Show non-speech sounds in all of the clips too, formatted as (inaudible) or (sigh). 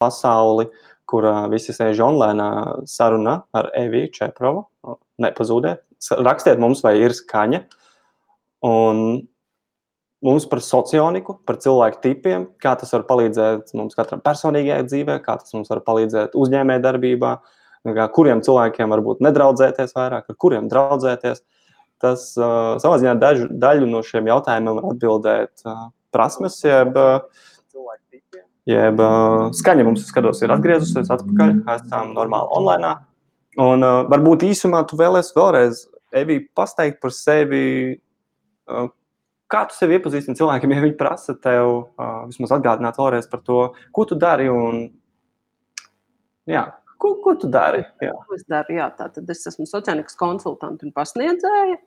pasauli, kur uh, visi sēž online sarunā ar Eviju Čeprovu. Nepazūdiet, rakstiet mums, vai ir skaņa. Un mums par socioniku, par cilvēku tipiem, kā tas var palīdzēt mums katram personīgajā dzīvē, kā tas mums var palīdzēt uzņēmējdarbībā, kuriem cilvēkiem varbūt nedraudzēties vairāk, ar kuriem draudzēties. Tas uh, savā ziņā dažu, daļu no šiem jautājumiem var atbildēt uh, prasmes, jeb, jeb skaņa mums, skatos, ir atgriezusies atpakaļ, esam normāli online. Un uh, varbūt īsumā tu vēlēsi vēlreiz, Evī, pasteigt par sevi, uh, kā tu sevi iepazīstini cilvēkiem, ja viņi prasa tev uh, vismaz atgādināt vēlreiz par to, ko tu dari un jā, Ko, ko tu dari? Jā. Ko es daru? Jā, tātad es esmu sociālais konsultants un pasniedzēja.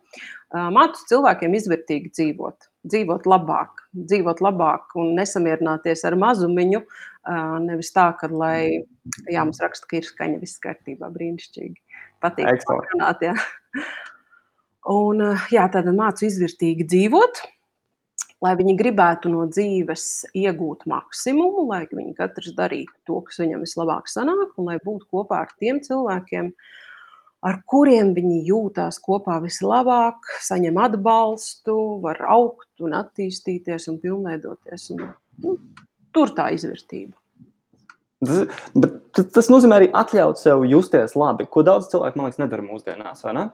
Mācu cilvēkiem izvērtīgi dzīvot, dzīvot labāk, dzīvot labāk un nesamierināties ar mazumiņu. Nevis tā, ka, lai, jā, mums raksta, ka ir skaņa, viss kārtībā, brīnišķīgi. Patīk parunāt, jā. Un, jā, tātad mācu izvērtīgi dzīvot, lai viņi gribētu no dzīves iegūt maksimumu, lai viņi katrs darītu to, kas viņam vislabāk sanāk, un lai būtu kopā ar tiem cilvēkiem, ar kuriem viņi jūtās kopā vislabāk, saņem atbalstu, var augt un attīstīties un pilnveidoties. Un, nu, tur tā izvērtība. Tas, tas nozīmē arī atļaut sev justies labi, ko daudz cilvēku, man liekas, nedara mūsdienās, ne?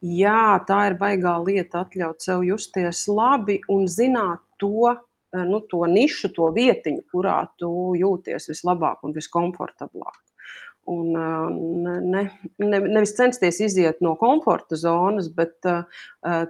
Jā, tā ir baigā lieta atļaut sev justies labi un zināt to, eh, nu, to nišu, to vietiņu, kurā tu jūties vislabāk un viskomfortablāk. Un, eh, ne, ne, nevis censties iziet no komforta zonas, bet uh,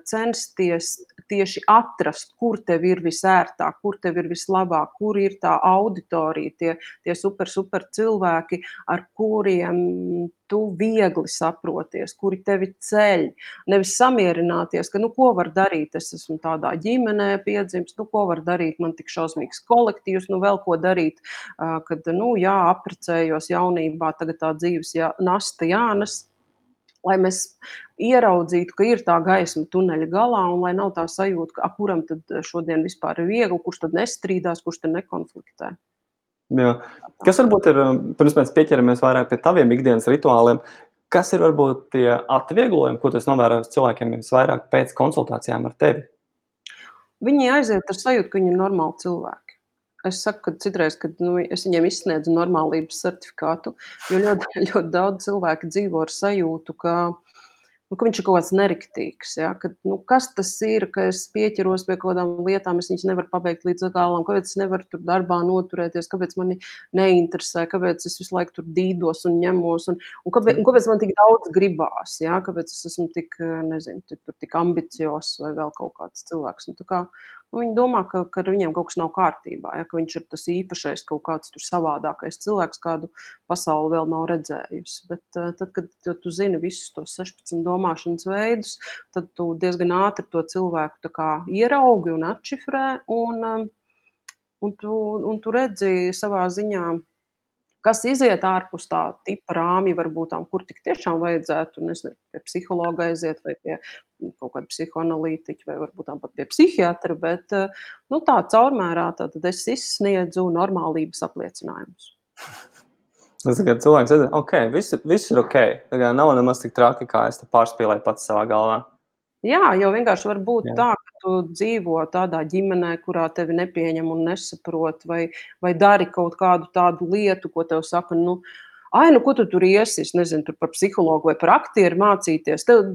censties tieši atrast, kur tev ir visērtāk, kur tev ir vislabāk, kur ir tā auditorija, tie, tie super, super cilvēki, ar kuriem tu viegli saproties, kuri tevi ceļ. Nevis samierināties, ka, nu, ko var darīt, es esmu tādā ģimenē piedzimis, nu, ko var darīt, man tik šausmīgs kolektīvs, nu, vēl ko darīt, kad, nu, jā, aprecējos jaunībā, tagad tā dzīves jā, nasta jānes. Lai mēs ieraudzītu, ka ir tā gaisma tuneļa galā, un lai nav tā sajūta, ka kuram tad šodien vispār ir viegli, kurš tad nestrīdās, kurš tad nekonfliktē. Jā. Kas varbūt ir, um, pirms mēs pieķeramies vairāk pie taviem ikdienas rituāliem, kas ir varbūt tie atvieglojumi, ko tas novērojams cilvēkiem visvairāk pēc konsultācijām ar tevi? Viņi aiziet ar sajūtu, ka viņi ir normāli cilvēki. Es saku, ka citreiz, kad nu, es viņiem izsniedzu normālības certifikātu, jo ļoti, (laughs) ļoti daudz cilvēku dzīvo ar sajūtu, ka nu, ka viņš ir kaut kāds nerektīgs. Ja? Ka, nu, kas tas ir, ka es pieķeros pie kaut kādām lietām, es viņas nevaru pabeigt līdz galam, kāpēc es nevaru tur darbā noturēties, kāpēc mani neinteresē, kāpēc es visu laiku tur dīdos un ņemos, un, un, kāpēc, un kāpēc man tik daudz gribās, ja? kāpēc es esmu tik, nezinu, tik, tik ambiciozs vai vēl kaut kāds cilvēks. Un, kā, Nu, viņi domā, ka, ka ar viņiem kaut kas nav kārtībā, ja, ka viņš ir tas īpašais, kaut kāds savādākais cilvēks, kādu pasauli vēl nav redzējusi. Bet uh, tad, kad tu, tu zini visus tos 16 domāšanas veidus, tad tu diezgan ātri to cilvēku ieraugi un atšifrē, un, um, un, tu, un tu redzi savā ziņā kas iziet ārpus tā tipa rāmja, varbūt tam, kur tik tiešām vajadzētu, nezinu, pie psihologa aiziet vai pie kaut kāda psihoanalītiķa vai varbūt pat pie psihiatra, bet nu, tā caurmērā tad es izsniedzu normālības apliecinājumus. Tas ir cilvēks, ka okay, viss, viss ir ok. Nav nemaz tik traki, kā es pārspīlēju pats savā galvā. Jā, jo vienkārši var būt Jā. tā, ka tu dzīvo tādā ģimenē, kurā tevi nepieņem un nesaprot, vai, vai dari kaut kādu tādu lietu, ko tev saka, nu, Ai, nu, ko tu tur iesi? Es nezinu, tur par psihologu vai par aktieru mācīties. Tev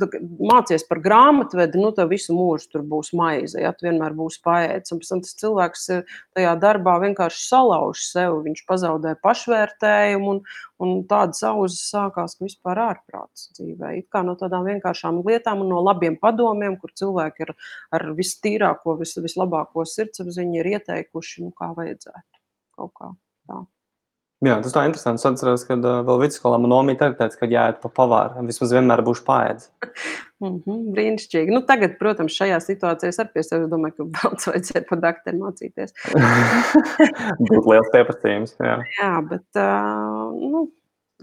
mācies par grāmatvedi, nu, tev visu mūžu tur būs maize, ja tu vienmēr būsi paēdis. Un pēc tam tas cilvēks eh, tajā darbā vienkārši salauž sev, viņš pazaudē pašvērtējumu, un, un tādas auzas sākās, ka vispār ārprāts dzīvē. It kā no tādām vienkāršām lietām un no labiem padomiem, kur cilvēki ar, ar vistīrāko, vis, vislabāko sirdsapziņu ir ieteikuši, nu, kā vajadzētu kaut kā tā. Jā, tas tā interesanti. Es atceros, ka uh, vēl vidusskolā man nomīta arī teica, ka jāiet pa pavāru. Vismaz vienmēr būšu paēdis. (laughs) mm -hmm, brīnišķīgi. Nu, tagad, protams, šajā situācijā es arī pie sevis domāju, ka daudz (laughs) vajadzētu pa dakteru mācīties. (laughs) Būtu liels pieprasījums. Jā, jā bet uh, nu,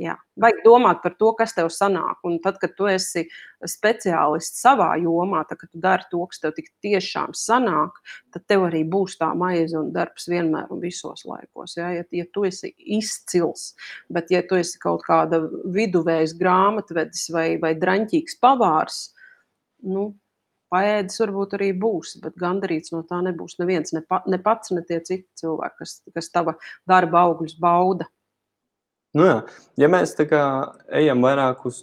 Jā. Vajag domāt par to, kas tev sanāk. Un tad, kad tu esi speciālists savā jomā, tad, kad tu dari to, kas tev tiešām sanāk, tad tev arī būs tā maize un darbs vienmēr un visos laikos. Ja, ja, ja tu esi izcils, bet ja tu esi kaut kāda viduvējs grāmatvedis vai, vai draņķīgs pavārs, nu, paēdis varbūt arī būs, bet gandarīts no tā nebūs neviens, ne, pa, ne pats, ne tie citi cilvēki, kas, kas tava darba augļus bauda. Nu jā, ja mēs kā ejam vairāk uz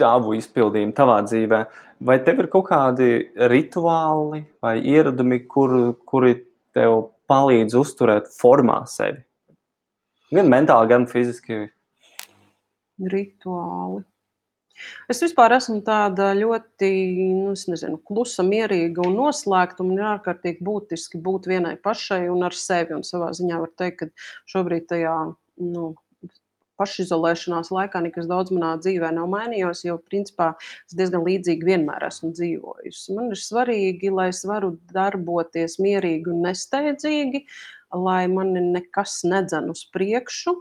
tavu izpildījumu, tavā dzīvē, vai tev ir kaut kādi rituāli vai ieradumi, kur, kuri tev palīdz uzturēt formā sevi? Gan mentāli, gan fiziski. Rituāli. Es vispār esmu tāda ļoti nu, nezinu, klusa, mierīga un noslēgta. Man ir ārkārtīgi būtiski būt vienai pašai un ar sevi. Un savā ziņā var teikt, ka šobrīd tajā nu, pašizolēšanās laikā nekas daudz manā dzīvē nav mainījies, jo principā es diezgan līdzīgi vienmēr esmu dzīvojusi. Man ir svarīgi, lai es varu darboties mierīgi un nesteidzīgi, lai mani nekas nedzen uz priekšu.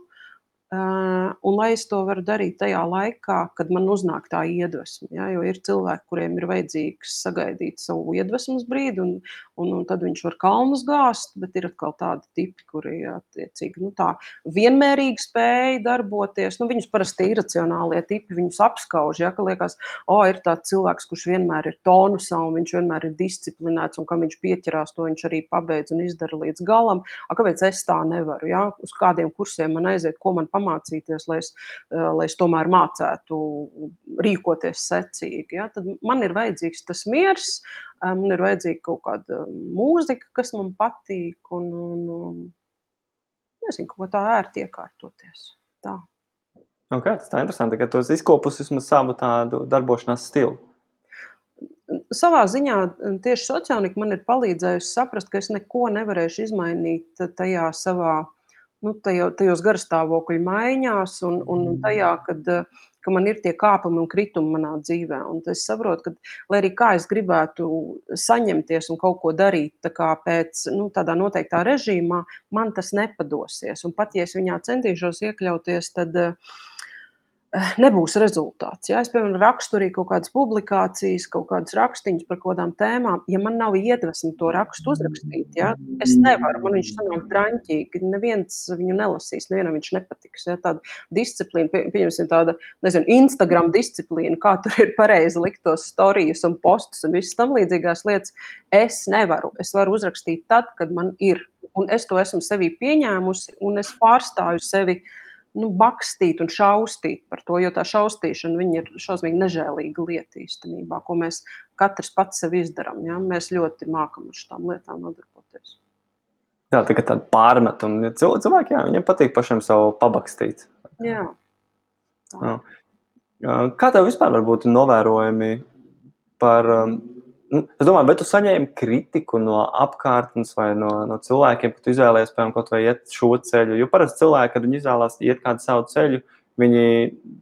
Un lai es to varu darīt tajā laikā, kad man uznāk tā iedvesma. Ja? Jo ir cilvēki, kuriem ir vajadzīgs sagaidīt savu iedvesmas brīdi, un, un, un tad viņš var kalnus gāzt, bet ir atkal tādi tipi, kuri attiecīgi nu, tā vienmērīgi spēja darboties. Nu, viņus parasti ir iracionālie tipi, viņus apskauž. Ja? Ka liekas, o, ir tāds cilvēks, kurš vienmēr ir tonusā un viņš vienmēr ir disciplinēts, un kam viņš pieķerās, to viņš arī pabeidz un izdara līdz galam. A, kāpēc es tā nevaru? Ja? Uz kādiem kursiem man aiziet, ko man pamācīt? Pamācīties, lai es, eh, lai es tomēr mācētu rīkoties secīgi. Ja? Tad man ir vajadzīgs tas miers, eh, man ir vajadzīga kaut kāda mūzika, kas man patīk, un, un, un nezinu, ko tā ērti iekārtoties. Tā. Okay, tas tā interesanti, ka tu esi izkopusi vismaz savu tādu darbošanās stilu. Savā ziņā tieši sociālnika man ir palīdzējusi saprast, ka es neko nevarēšu izmainīt tajā savā nu, tajos, tajos garstāvokļu maiņās un, un tajā, kad, ka man ir tie kāpumi un kritumi manā dzīvē. Un es saprotu, ka, lai arī kā es gribētu saņemties un kaut ko darīt tā kā pēc nu, tādā noteiktā režīmā, man tas nepadosies. Un pat ja es viņā centīšos iekļauties, tad uh, nebūs rezultāts. Ja es, piemēram, rakstu arī kaut kādas publikācijas, kaut kādas rakstīņas par kaut kādām tēmām, ja man nav iedvesma to rakstu uzrakstīt, ja, es nevaru, man viņš sanāk draņķīgi, neviens viņu nelasīs, nevienam viņš nepatiks. Ja, tāda disciplīna, pie, pieņemsim tāda, nezinu, Instagram disciplīna, kā tur ir pareizi likt tos storijas un postus un visas tam līdzīgās lietas, es nevaru. Es varu uzrakstīt tad, kad man ir, un es to esmu sevī pieņēmusi, un es pārstāju sevi uh, nu, bakstīt un šaustīt par to, jo tā šausmīšana ir šausmīgi nežēlīga lieta īstenībā, ko mēs katrs pats sev izdarām. Ja? Mēs ļoti mākam ar šīm lietām nodarboties. Jā, tā ir tāda pārmetuma. Cilvēki, jā, viņiem patīk pašiem savu pabakstīt. Jā. Tā. Jā. Kā tev vispār var būt novērojami par um, es domāju, vai tu saņēmi kritiku no apkārtnes vai no, no cilvēkiem, ka tu izvēlējies, piemēram, kaut vai iet šo ceļu. Jo parasti cilvēki, kad viņi izvēlās iet kādu savu ceļu, viņi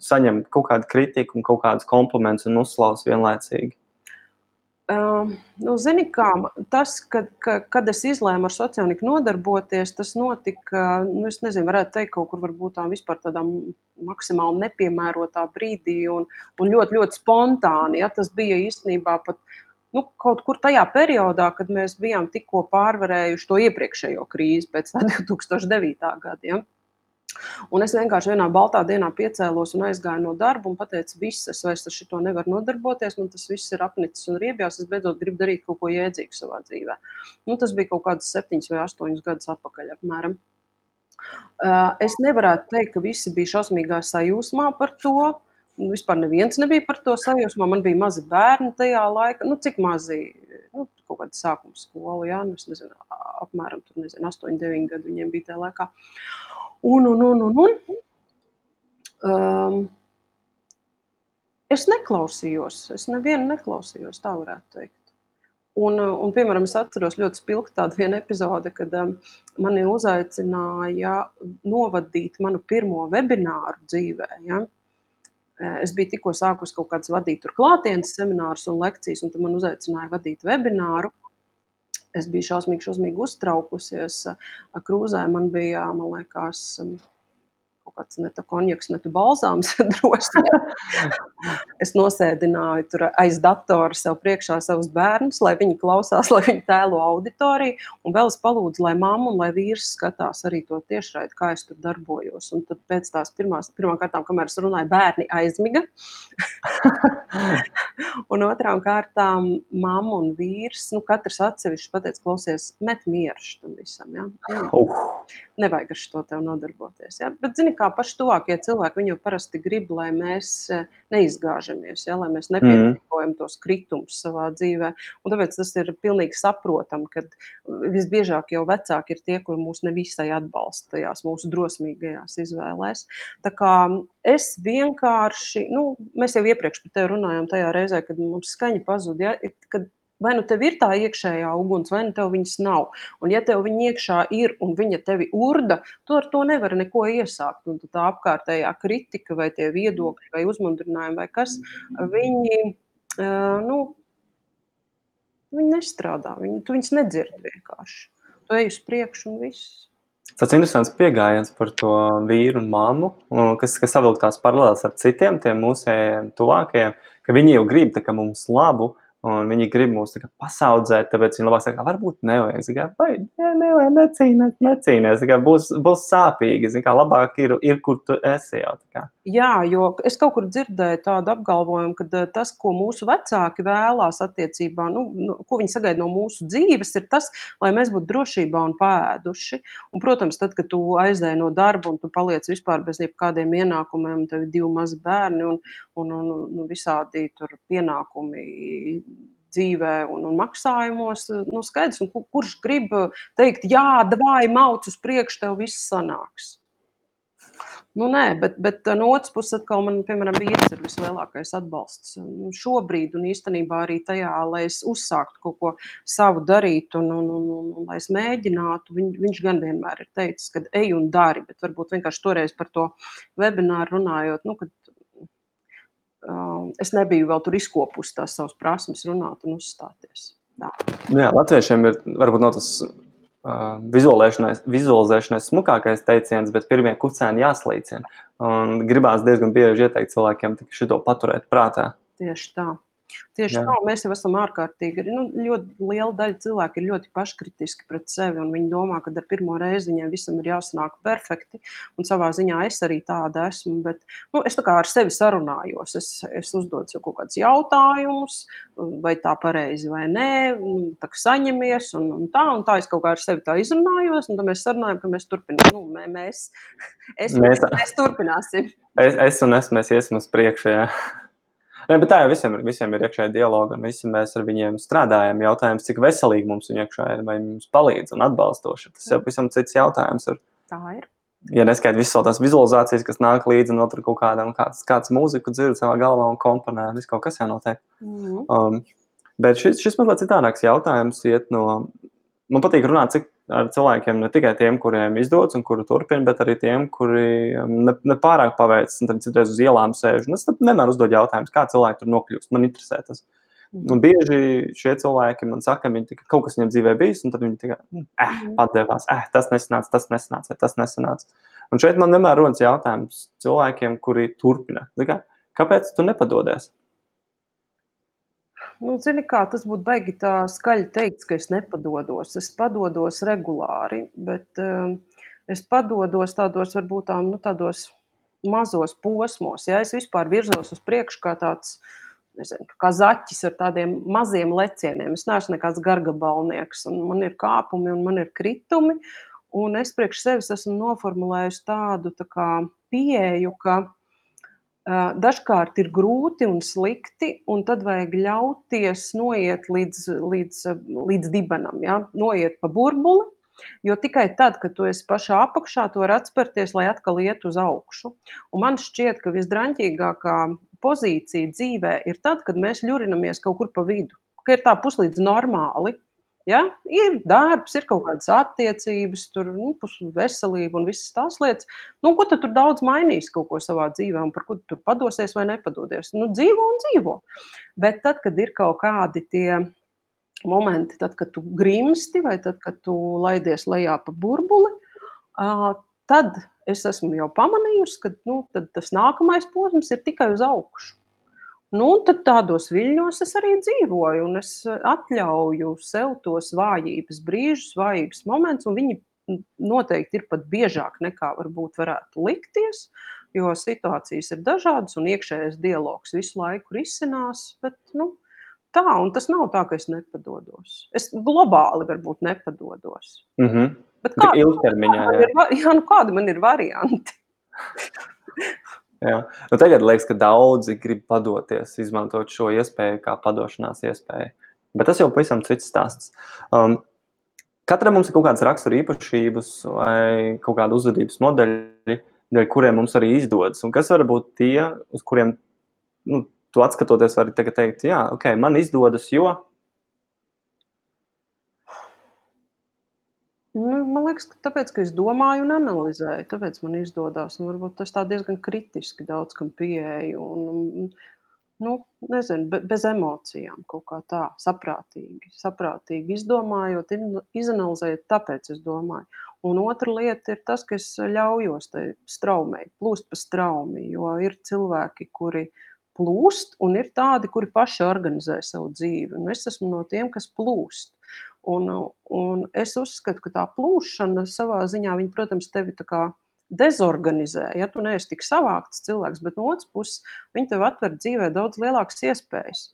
saņem kaut kādu kritiku, un kaut kādus komplimentus un uzslavas vienlaicīgi. Uh, nu, zini, kā, tas, kad, ka, kad es izlēmu ar sociāliku nodarboties, tas notika, nu, es nezinu, varētu teikt, kaut kur varbūt tā vispār tādā maksimāli nepiemērotā brīdī un, un ļoti, ļoti spontāni. Ja, tas bija īstenībā pat nu, kaut kur tajā periodā, kad mēs bijām tikko pārvarējuši to iepriekšējo krīzi pēc 2009. (laughs) gada. Ja? Un es vienkārši vienā baltā dienā piecēlos un aizgāju no darba un teicu, viss, es vairs ar šo nevaru nodarboties, man tas viss ir apnicis un riebjās. Es beidzot gribu darīt kaut ko jēdzīgu savā dzīvē. Nu, tas bija kaut kāds septiņus vai astoņus gadus atpakaļ. Apmēram. Es nevarētu teikt, ka visi bija šausmīgā sajūsmā par to. Vispār neviens nebija par to sajūsmā. Man bija mazi bērni tajā laikā. Nu, cik mazi? Nu, kaut kāda sākuma skola, jā, nu, nezinu, apmēram tur, nezinu, 8, 9 gadi viņiem bija tajā laikā. Un, un, un, un, un. Um, es neklausījos, es nevienu neklausījos, tā varētu teikt. Un, un, piemēram, es atceros ļoti spilgti tādu vienu epizodi, kad um, mani uzaicināja novadīt manu pirmo webināru dzīvē. Ja? Es biju tikko sākusi kaut kādas vadīt klātienes seminārus un lekcijas, un man uzaicināja vadīt webināru. Es biju šausmīgi, šausmīgi uztraukusies. Krūzē man bija, man liekas, kaut kāds ne tā konjaks, ne tā balzāms (laughs) droši. es nosēdināju tur aiz datora sev priekšā savus bērnus, lai viņi klausās, lai viņi tēlo auditoriju, un vēl es palūdzu, lai mamma un lai vīrs skatās arī to tiešraidi, kā es tur darbojos. Un tad pēc tās pirmās, pirmām kārtām, kamēr es runāju, bērni aizmiga. (laughs) un otrām kārtām mamma un vīrs, nu katrs atsevišķi pateica, klausies, met mieru tam visam, ja? Uh. Nevajag ar šo tev nodarboties, ja? Bet, zini, kā paši tuvākie cilvēki, viņi jau parasti grib, lai mēs eh, neizgāžamies, ja? lai mēs nepiedzīvojam mm. tos kritumus savā dzīvē. Un tāpēc tas ir pilnīgi saprotam, ka visbiežāk jau vecāki ir tie, kuri mūs nevisai atbalsta tajās mūsu drosmīgajās izvēlēs. Tā kā es vienkārši, nu, mēs jau iepriekš par tevi runājām tajā reizē, kad mums skaņa pazuda, ja? kad Vai nu tev ir tā iekšējā uguns, vai nu tev viņas nav. Un, ja tev viņa iekšā ir un viņa tevi urda, tu ar to nevari neko iesākt. Un tā apkārtējā kritika, vai tie viedokļi, vai uzmundrinājumi, vai kas, viņi, nu, viņi nestrādā. Viņi, tu viņus nedzird vienkārši. Tu ej uz priekšu un viss. Tas interesants pieejams par to vīru un māmu, kas, kas savilk tās paralēlas ar citiem, tiem mūsējiem tuvākajiem, ka viņi jau grib mums labu, Un viņi grib mūs pasaudzēt, tāpēc viņi labāk saka, varbūt nevajag. Kā, vai ne, nevajag, necīnās, necīnās. Kā, būs, būs sāpīgi. Kā, labāk ir, ir, kur tu esi jau. Jā, jo es kaut kur dzirdēju tādu apgalvojumu, ka eh, tas, ko mūsu vecāki vēlās attiecībā, nu, nu, ko viņi sagaida no mūsu dzīves, ir tas, lai mēs būtu drošībā un pēduši. Un, protams, tad, kad tu aizēji no darba un tu paliec vispār bez jebkādiem ienākumiem, tev ir divi mazi bērni un, un, un, un visādi pienākumi dzīvē un, un maksājumos. Nu, skaidrs, un kur, kurš grib teikt, jā, vai mauc uz priekšu, tev viss sanāks. Nu, nē, bet, bet no otras puses, atkal man, piemēram, vīrs ir vislielākais atbalsts nu, šobrīd, un īstenībā arī tajā, lai es uzsāktu kaut ko savu darīt, un, un, un, un, un lai es mēģinātu. Viņ, viņš gan vienmēr ir teicis, ka ej un dari, bet varbūt vienkārši toreiz par to webināru runājot, nu, kad es nebiju vēl tur izkopusi tās savas prasmes, runāt un uzstāties. Tā. Nu jā, latviešiem ir varbūt no tas uh, vizualizēšanai smukākais teiciens, bet pirmie kucēni jāslīcina. Un gribās diezgan bieži ieteikt cilvēkiem šo paturēt prātā. Tieši tā. Tieši Jā. tā, mēs jau esam ārkārtīgi. Nu, ļoti liela daļa cilvēku ir ļoti paškritiski pret sevi. Viņi domā, ka ar pirmo reizi viņiem visam ir jāsanāk perfekti. Un savā ziņā es arī tāda esmu. Bet, nu, es tā kā ar sevi sarunājos. Es, es uzdodu sev kaut kādus jautājumus, vai tā pareizi vai nē. Tā kā saņemies un, un tā, un tā es kaut kā ar sevi tā izrunājos. Un tad mēs sarunājam, ka mēs turpināsim. Nu, mēs, (laughs) es, mēs, mēs turpināsim. Es, es un es mēs iesim uz priekšu. Jā. Ne, bet tā jau visiem, visiem ir iekšēji dialogi, un visi mēs ar viņiem strādājam. Jautājums, cik veselīgi mums viņa iekšā ir, vai mums palīdz un atbalstoši. Tas jau pavisam cits jautājums. Ir. Tā ir. Ja neskaidrs visas tās vizualizācijas, kas nāk līdzi no kaut kādam, kāds, kāds mūziku dzird savā galvā un komponē, viss kaut kas jānotiek. Mm -hmm. um, bet šis, šis mazliet citādāks jautājums iet no, man patīk runāt, cik ar cilvēkiem, ne tikai tiem, kuriem izdodas un kuri turpina, bet arī tiem, kuri um, ne, ne paveic, un tad citreiz uz ielām sēž. Un es vienmēr uzdodu jautājumus, kā cilvēki tur nokļūst. Man interesē tas. Un mhm. bieži šie cilvēki man saka, ka viņi kaut kas viņam dzīvē bijis, un tad viņi tikai mm, eh, mhm. atdevās, eh, tas nesanāca, tas nesanāca, tas nesanāca. Un šeit man vienmēr rodas jautājums cilvēkiem, kuri turpina. Kāpēc tu nepadodies? Nu, zini, kā tas būtu baigi tā skaļi teikt, ka es nepadodos. Es padodos regulāri, bet um, es padodos tādos varbūt tām, nu, tādos mazos posmos. Ja es vispār virzos uz priekšu kā tāds, nezinu, kā zaķis ar tādiem maziem lecieniem. Es neesmu nekāds gargabalnieks, man ir kāpumi un man ir kritumi. Un es priekš sevis esmu noformulējusi tādu tā kā pieeju, ka Dažkārt ir grūti un slikti, un tad vajag ļauties noiet līdz, līdz, līdz dibenam, ja? noiet pa burbuli. Jo tikai tad, kad tu esi pašā apakšā, tu vari atspērties, lai atkal iet uz augšu. Un man šķiet, ka visdraņķīgākā pozīcija dzīvē ir tad, kad mēs ļurinamies kaut kur pa vidu, ka ir tā puslīdz normāli. Ja? Ir darbs, ir kaut kādas attiecības, tur nu, veselība un visas tās lietas. Nu, ko tu tur daudz mainīsi kaut ko savā dzīvē, un par ko tu padosies vai nepadodies? Nu, dzīvo un dzīvo. Bet tad, kad ir kaut kādi tie momenti, tad, kad tu grimsti vai tad, kad tu laidies lejā pa burbuli, tad es esmu jau pamanījusi, ka nu, tas nākamais posms ir tikai uz augšu. Nu, tad tādos viļņos es arī dzīvoju, un es atļauju sev tos vājības brīžus, vājības momentus, un viņi noteikti ir pat biežāk nekā varbūt varētu likties, jo situācijas ir dažādas un iekšējais dialogs visu laiku risinās, bet nu, tā, un tas nav tā, ka es nepadodos. Es globāli varbūt nepadodos. Mm -hmm. Bet kādi, ilgtermiņā, kādi, jā. ir, (laughs) jā, nu kādi man ir varianti? (laughs) jā. Nu, tagad liekas, ka daudzi grib padoties, izmantot šo iespēju kā padošanās iespēju. Bet tas jau pavisam cits stāsts. Um, Katram mums ir kaut kādas rakstura īpašības vai kaut kāda uzvedības modeļi, dēļ kuriem mums arī izdodas. Un kas var būt tie, uz kuriem nu, tu atskatoties, vari teikt, jā, ok, man izdodas, jo Nu, man liekas, ka tāpēc, ka es domāju un analizēju, tāpēc man izdodas. Un varbūt tas tā diezgan kritiski daudz kam pieeju. Un, nu, nezinu, be, bez emocijām, kaut kā tā, saprātīgi, saprātīgi izdomājot, izanalizējot, tāpēc es domāju. Un otra lieta ir tas, ka es ļaujos tai straumei, plūst pa straumi, jo ir cilvēki, kuri plūst, un ir tādi, kuri paši organizē savu dzīvi. Un es esmu no tiem, kas plūst. Un, un es uzskatu, ka tā plūšana savā ziņā, viņa, protams, tevi tā kā dezorganizē. Ja tu neesi tik savākts cilvēks, bet no otras puses, viņi tev atver dzīvē daudz lielākas iespējas.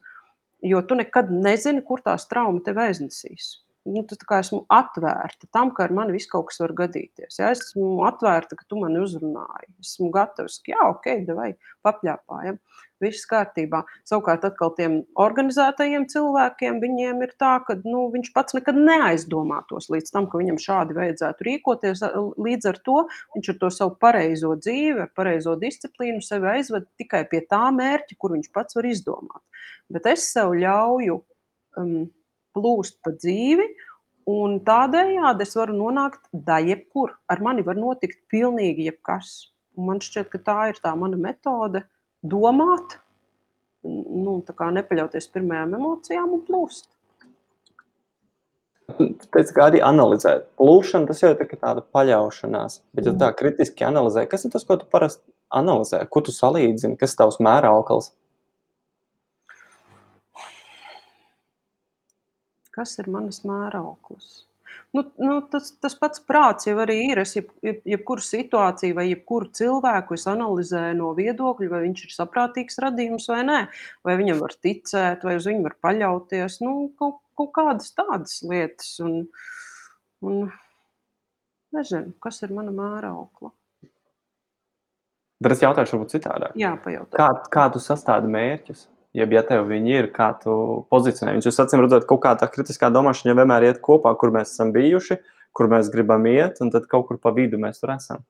Jo tu nekad nezini, kur tā trauma tev aiznesīs. Nu, kā esmu atvērta tam, ka ar mani viss kaut kas var gadīties. Ja? Es esmu atvērta, ka tu mani uzrunāji. Esmu gatavs, ka jā, ok, vai papļāpājam viss kārtībā. Savukārt, atkal tiem organizētajiem cilvēkiem, viņiem ir tā, ka nu, viņš pats nekad neaizdomātos līdz tam, ka viņam šādi vajadzētu rīkoties. Līdz ar to viņš ar to savu pareizo dzīvi, ar pareizo disciplīnu sevi aizved tikai pie tā mērķa, kur viņš pats var izdomāt. Bet es sev ļauju um, plūst pa dzīvi. Un tādējādi es varu nonākt da jebkur. Ar mani var notikt pilnīgi jebkas. Un man šķiet, ka tā ir tā mana metode, uh, domāt, nu, nepaļauties pirmajām emocijām un plūst. Teicu, kā arī analizēt. Plūšana tas jau ir tā tāda paļaušanās. Bet, ja tā kritiski analizē, kas ir tas, ko tu parasti analizē? Ko tu salīdzini? Kas ir tavs mērauklis? Kas ir manas mērauklis? Nu, nu, tas, tas pats prāts jau arī ir. Es jeb, jeb, jebkuru situāciju vai jebkuru cilvēku es analizēju no viedokļa, vai viņš ir saprātīgs radījums vai nē, vai viņam var ticēt, vai uz viņu var paļauties. Nu, kaut, kaut kādas tādas lietas. Un, un nezinu, kas ir mana mēra aukla. Bet es jautāšu, varbūt citādāk. Jā, pajautā. Kā, kā tu sastādi mērķus? Jeb ja tev viņi ir, kā tu pozicionē viņus. Jūs acīm redzat, kaut kā tā kritiskā domāšana vienmēr iet kopā, kur mēs esam bijuši, kur mēs gribam iet, un tad kaut kur pa vidu mēs tur esam.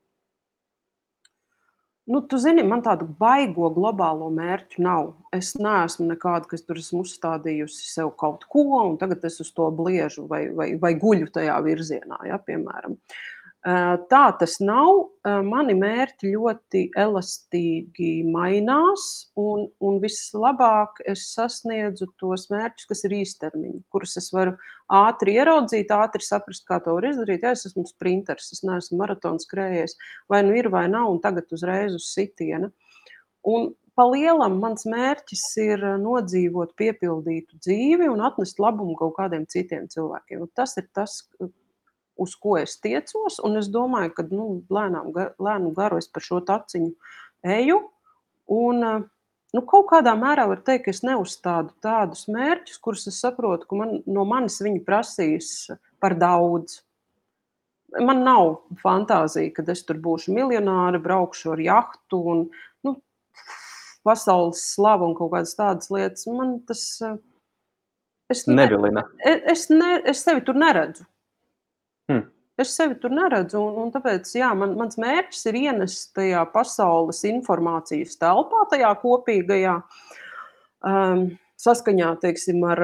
Nu, tu zini, man tādu baigo globālo mērķu nav. Es neesmu nekāda, kas tur esmu uzstādījusi sev kaut ko, un tagad es uz to bliežu vai, vai, vai guļu tajā virzienā, ja, piemēram. Uh, Tā tas nav. Mani mērķi ļoti elastīgi mainās, un, un vislabāk es sasniedzu tos mērķus, kas ir īstermiņa, kurus es varu ātri ieraudzīt, ātri saprast, kā to var izdarīt. Ja es esmu sprinters, es neesmu maratons skrējies, vai nu ir vai nav, un tagad uzreiz uz sitiena. Un pa lielam mans mērķis ir nodzīvot piepildītu dzīvi un atnest labumu kaut kādiem citiem cilvēkiem. Un tas ir tas, uz ko es tiecos. Un es domāju, ka nu, lēnām, lēnu garu es par šo taciņu eju. Un, eh, nu, kaut kādā mērā var teikt, ka es neuzstādu tādus mērķus, kurus es saprotu, ka man, no manis viņi prasīs par daudz. Man nav fantāzija, ka es tur būšu miljonāri, braukšu ar jahtu un nu, pasaules slavu un kaut kādas tādas lietas. Man tas eh, es ne. Es, ne, es sevi tur neredzu. Hmm. Es sevi tur neredzu, un, un tāpēc jā, man, mans mērķis ir ienest tajā pasaules informācijas telpā, tajā kopīgajā, um, saskaņā teiksim, ar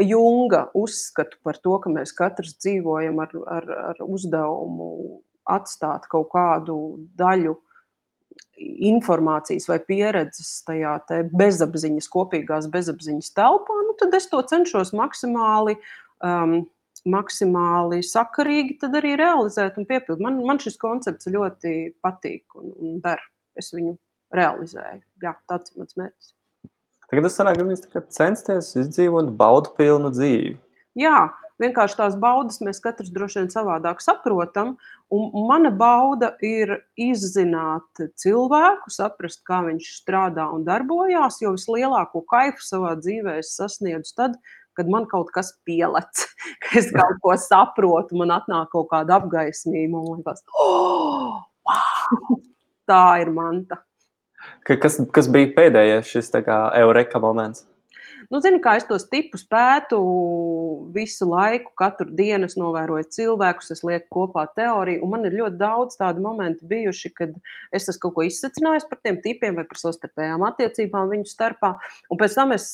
Junga uzskatu par to, ka mēs katrs dzīvojam ar, ar, ar uzdevumu atstāt kaut kādu daļu informācijas vai pieredzes tajā bezapziņas, kopīgās bezapziņas telpā, nu, tad es to cenšos maksimāli um, maksimāli sakarīgi tad arī realizēt un piepildīt. Man, man šis koncepts ļoti patīk un, un der. Es viņu realizēju. Jā, tāds ir mans mērķis. Tagad tas sanāk, ka jūs censties izdzīvot baudu pilnu dzīvi. Jā, vienkārši tās baudas mēs katrs droši vien savādāk saprotam. Un mana bauda ir izzināt cilvēku, saprast, kā viņš strādā un darbojās, jo vislielāko kaifu savā dzīvē es sasniedzu tad, kad man kaut kas pielec, (laughs) ka es kaut ko saprotu, man atnāk kaut kāda apgaismība, un liekas, oh, wow, (laughs) tā ir manta. Kas, kas bija pēdējais šis kā, eureka moments? Nu, zini, kā es tos tipus pētu visu laiku, katru dienu es novēroju cilvēkus, es lieku kopā teoriju, un man ir ļoti daudz tādu momentu bijuši, kad es esmu kaut ko izsacinājis par tiem tipiem vai par savstarpējām attiecībām viņu starpā, un pēc tam es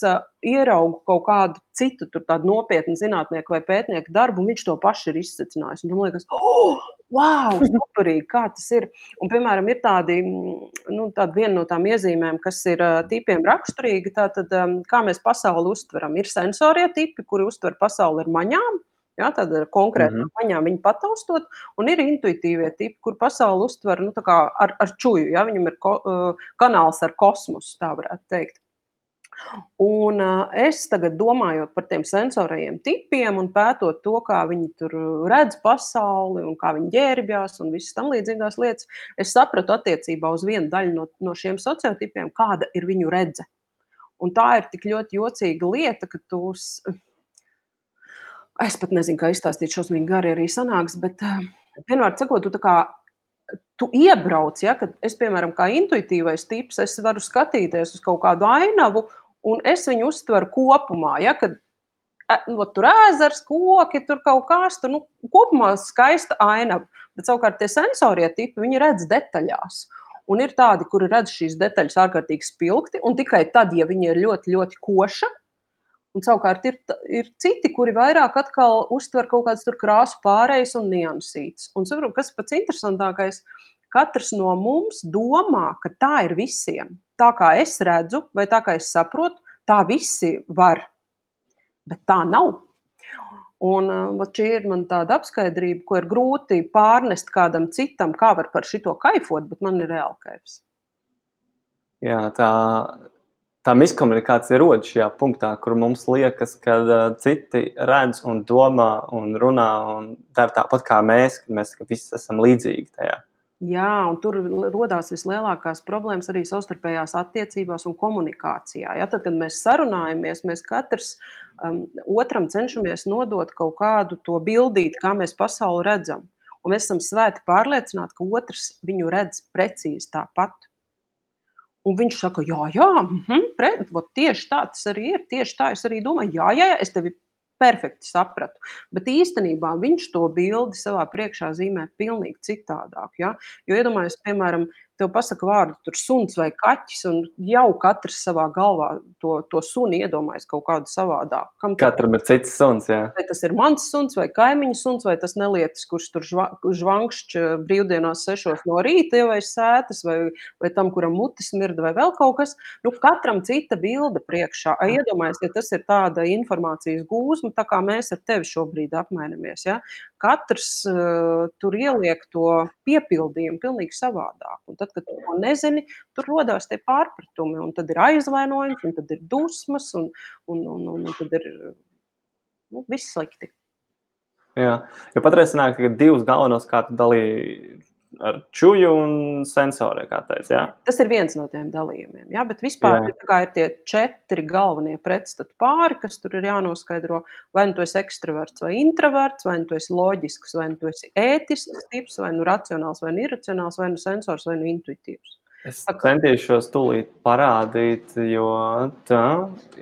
ieraugu kaut kādu citu nopietnu zinātnieku vai pētnieku darbu, un viņš to pašu ir izsacinājis, un man liekas, oh, wow, (laughs) superīgi, kā tas ir. Un, piemēram, ir tādi, nu, tāda viena no tām iezīmēm, kas ir tipiem raksturīga, tātad, kā mēs pasauli uztveram. Ir sensorie tipi, kuri uztver pasauli ar maņām, Ja, tad ir konkrēti mm -hmm. maņā viņi pataustot, un ir intuitīvie tipi, kur pasauli uztver nu, ar, ar čuju. Ja, viņam ir ko, uh, kanāls ar kosmosu, tā varētu teikt. Un es tagad domājot par tiem sensoriem tipiem un pētot to, kā viņi tur redz pasauli un kā viņi ģērbjās un visas tam līdzīgās lietas, es sapratu attiecībā uz vienu daļu no, no šiem sociotipiem, kāda ir viņu redze. Un tā ir tik ļoti jocīga lieta, ka tu. Es pat nezinu, kā izstāstīt, šausmīgi gari arī sanāks, bet vienmēr sakot, tu tā kā tu iebrauc, ja, kad es, piemēram, kā intuitīvais tips, es varu skatīties uz kaut kādu ainavu un es viņu uztveru kopumā. Ja, kad nu, tur ezers, koki, tur kaut kas tur nu, kopumā skaista ainava. Bet savukārt tie sensorie tipi, viņi redz detaļās. Un ir tādi, kuri redz šīs detaļas ārkārtīgi spilgti, un tikai tad, ja viņi ir ļoti, ļoti koša. Un savukārt ir, ir citi, kuri vairāk uztver kaut kādas krāsu pārējas un niansītas. Un saprotu, kas pats interesantākais, katrs no mums domā, ka tā ir visiem tā kā es redzu, vai tā kā es saprotu, tā visi var. Bet tā nav. Un uh, šī ir man tāda apskaidrība, ko ir grūti pārnest kādam citam, kā var par šito kaifot, bet man ir reāli kaifs. Jā, tā, tā miskomunikācija rodas šajā punktā, kur mums liekas, ka uh, citi redz un domā un runā un dara tāpat kā mēs, ka mēs ka visi esam līdzīgi tajā. Jā, un tur radās vislielākās problēmas arī savstarpējās attiecībās un komunikācijā. Ja, tad, kad mēs sarunājamies, mēs katrs um, otram cenšamies nodot kaut kādu to bildīti, kā mēs pasauli redzam. Un mēs esam svēti pārliecināti, ka otrs viņu redz precīzi tāpat. Un viņš saka, jā, jā, mm -hmm, pre, tieši tā tas arī ir. Tieši tā es arī domāju, jā, jā, jā es tevi perfekti sapratu. Bet īstenībā viņš to bildi savā priekšā zīmē pavisam citādāk. Ja? Jo iedomājieties, piemēram, tev pasaka vārdu, tur suns vai kaķis, un jau katrs savā galvā to, to suni iedomājas kaut kādu savādāku. Kam Katram ir cits suns, jā. Vai tas ir mans suns vai kaimiņu suns, vai tas nelietis, kurš tur žva, žvankšķi brīvdienās sešos no rīta jau ir sētas, vai, vai tam, kuram mutis mirda, vai vēl kaut kas. Nu, katram cita bilde priekšā. Iedomājieties, ja tas ir tāda informācijas gūzma, tā kā mēs ar tevi šobrīd apmainamies. Ja? Katrs uh, tur ieliek to piepildījumu pilnīgi savādāk. Un tad, kad to nezini, tur rodas tie pārpratumi. Un tad ir aizvainojums, un tad ir dusmas, un, un, un, un, un tad ir nu, viss slikti. Jā, jo patreiz sanāk, ka divus galvenos kārtu dalīja ar čūju un sensoriem. Ja? Tas ir viens no tiem dalījumiem. Ja? Bet vispār jā. ir tie četri galvenie pretstatu pāri, kas tur ir jānoskaidro. Vai nu tu esi ekstraverts vai introverts, vai nu tu esi loģisks, vai nu tu esi ētisks tips, vai nu racionāls, vai nu iracionāls, vai nu sensors, vai nu intuitīvs. Es centīšos tūlīt parādīt, jo tā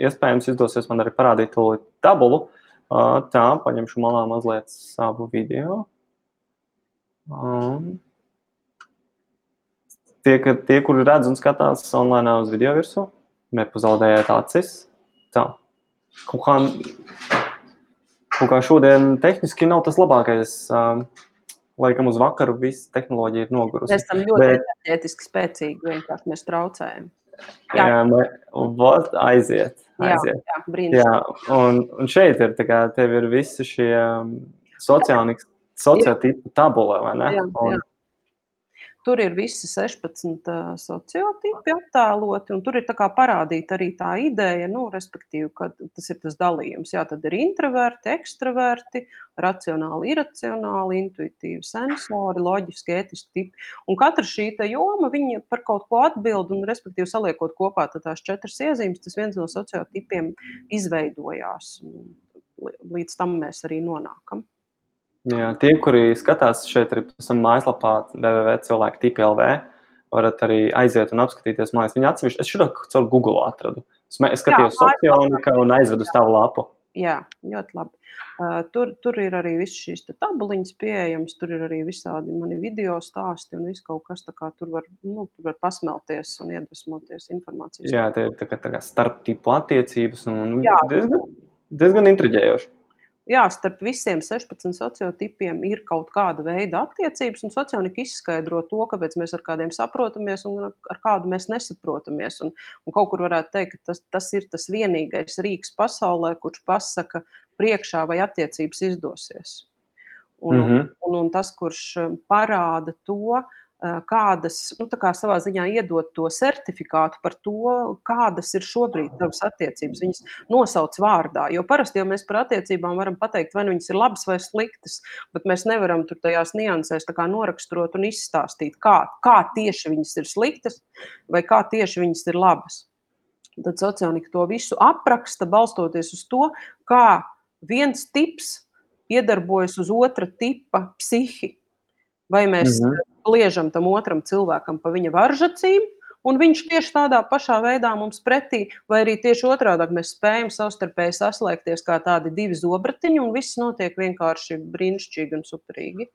iespējams izdosies man arī parādīt tūlīt tabulu. Tā, paņemšu malā mazliet savu video. Um, tie, ka, tie, kuri redz un skatās online uz video virsmu, nepazaudējiet acis. Tā. Kaut kā, kaut kā šodien tehniski nav tas labākais. Um, Laikam uz vakaru viss tehnoloģija ir nogurusi. Mēs esam ļoti Bet... enerģētiski spēcīgi, vienkārši mēs traucējam. Jā. Jā, vai, vot, aiziet. Jā, aiziet. jā, brīnišķīgi. Jā, un, un šeit ir, tā kā, tev ir visi šie um, sociāli, sociotipu tabula, vai ne? Jā, Un, jā. Tur ir visi 16 uh, sociotipi attēloti, un tur ir parādīta arī tā ideja, nu, respektīvi, ka tas ir tas dalījums. Jā, tad ir introverti, ekstraverti, racionāli, iracionāli, intuitīvi, sensori, loģiski, ētiski tipi. Un katra šī joma, par kaut ko atbild, un respektīvi saliekot kopā tās četras iezīmes, tas viens no sociotipiem izveidojās. Līdz tam mēs arī nonākam. Jā, tie, kuri skatās šeit, ir mājaslapā www.cilvēki.lv, varat arī aiziet un apskatīties mājas. Viņa atsevišķi, es šo caur Google atradu. Es es skatījos sociālika un aizvedu uz tavu lapu. Jā, ļoti labi. Uh, tur, tur ir arī visas šīs tabuliņas pieejamas, tur ir arī visādi mani video stāsti un viss kaut kas tā kā tur var, nu, tur var pasmelties un iedvesmoties informācijas. Jā, tie ir tā kā, tā kā starptipu attiecības un Jā. diezgan, diezgan intriģējoši. Jā, starp visiem 16 sociotipiem ir kaut kāda veida attiecības, un sociālnika izskaidro to, kāpēc mēs ar kādiem saprotamies un ar- kādu mēs nesaprotamies. Un, un kaut kur varētu teikt, ka tas, tas ir tas vienīgais rīks pasaulē, kurš pasaka priekšā, vai attiecības izdosies. Un, Mhm. un, un tas, kurš um, parāda to, kādas, nu, kā savā ziņā iedod to certifikātu par to, kādas ir šobrīd tavas attiecības. Viņas nosauc vārdā. Jo parasti jau mēs par attiecībām varam pateikt, vai nu viņas ir labas vai sliktas, bet mēs nevaram tur tajās niansēs noraksturot un izstāstīt, kā, kā tieši viņas ir sliktas vai kā tieši viņas ir labas. Tad sociālnika to visu apraksta, balstoties uz to, kā viens tips iedarbojas uz otra tipa psihi. Vai mēs Mhm. Liežam tam otram cilvēkam pa viņa varžacīm, un viņš tieši tādā pašā veidā mums pretī, vai arī tieši otrādi mēs spējam savstarpēji saslēgties kā tādi divi zobratiņi, un viss notiek vienkārši brīnišķīgi un superīgi.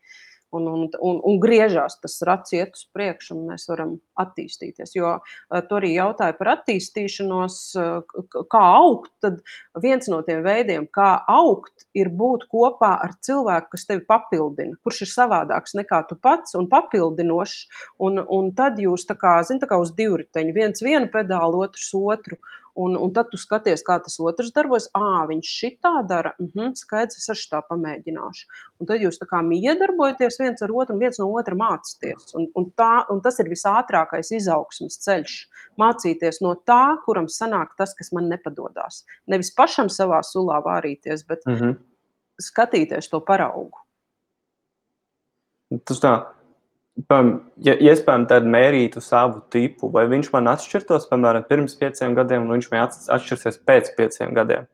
Un, un, un, un griežās tas rats iet uz priekšu, un mēs varam attīstīties. Jo uh, tu arī jautāji par attīstīšanos, uh, k- kā augt. Tad viens no tiem veidiem, kā augt, ir būt kopā ar cilvēku, kas tevi papildina, kurš ir savādāks nekā tu pats un papildinošs. Un, un tad jūs tā kā, zin, tā kā uz divriteņa, viens vienu pedāli, otrs otru. Un, un tad tu skaties, kā tas otrs darbojas. Ah, viņš šitā dara. Uh -huh, skaidrs, es arī tā pamēģināšu. Un tad jūs tā kā miedarbojaties viens ar otru viens no otra mācāties. Un, un, tā, un tas ir visātrākais izaugsmes ceļš. Mācīties no tā, kuram sanāk tas, kas man nepadodas. Nevis pašam savā sulā vārīties, bet Mhm. skatīties to paraugu. Tas tā, ja iespējams, tad mērītu savu tipu, vai viņš man atšķirtos, piemēram, pirms pieciem gadiem, un viņš man atšķirsies pēc pieciem gadiem.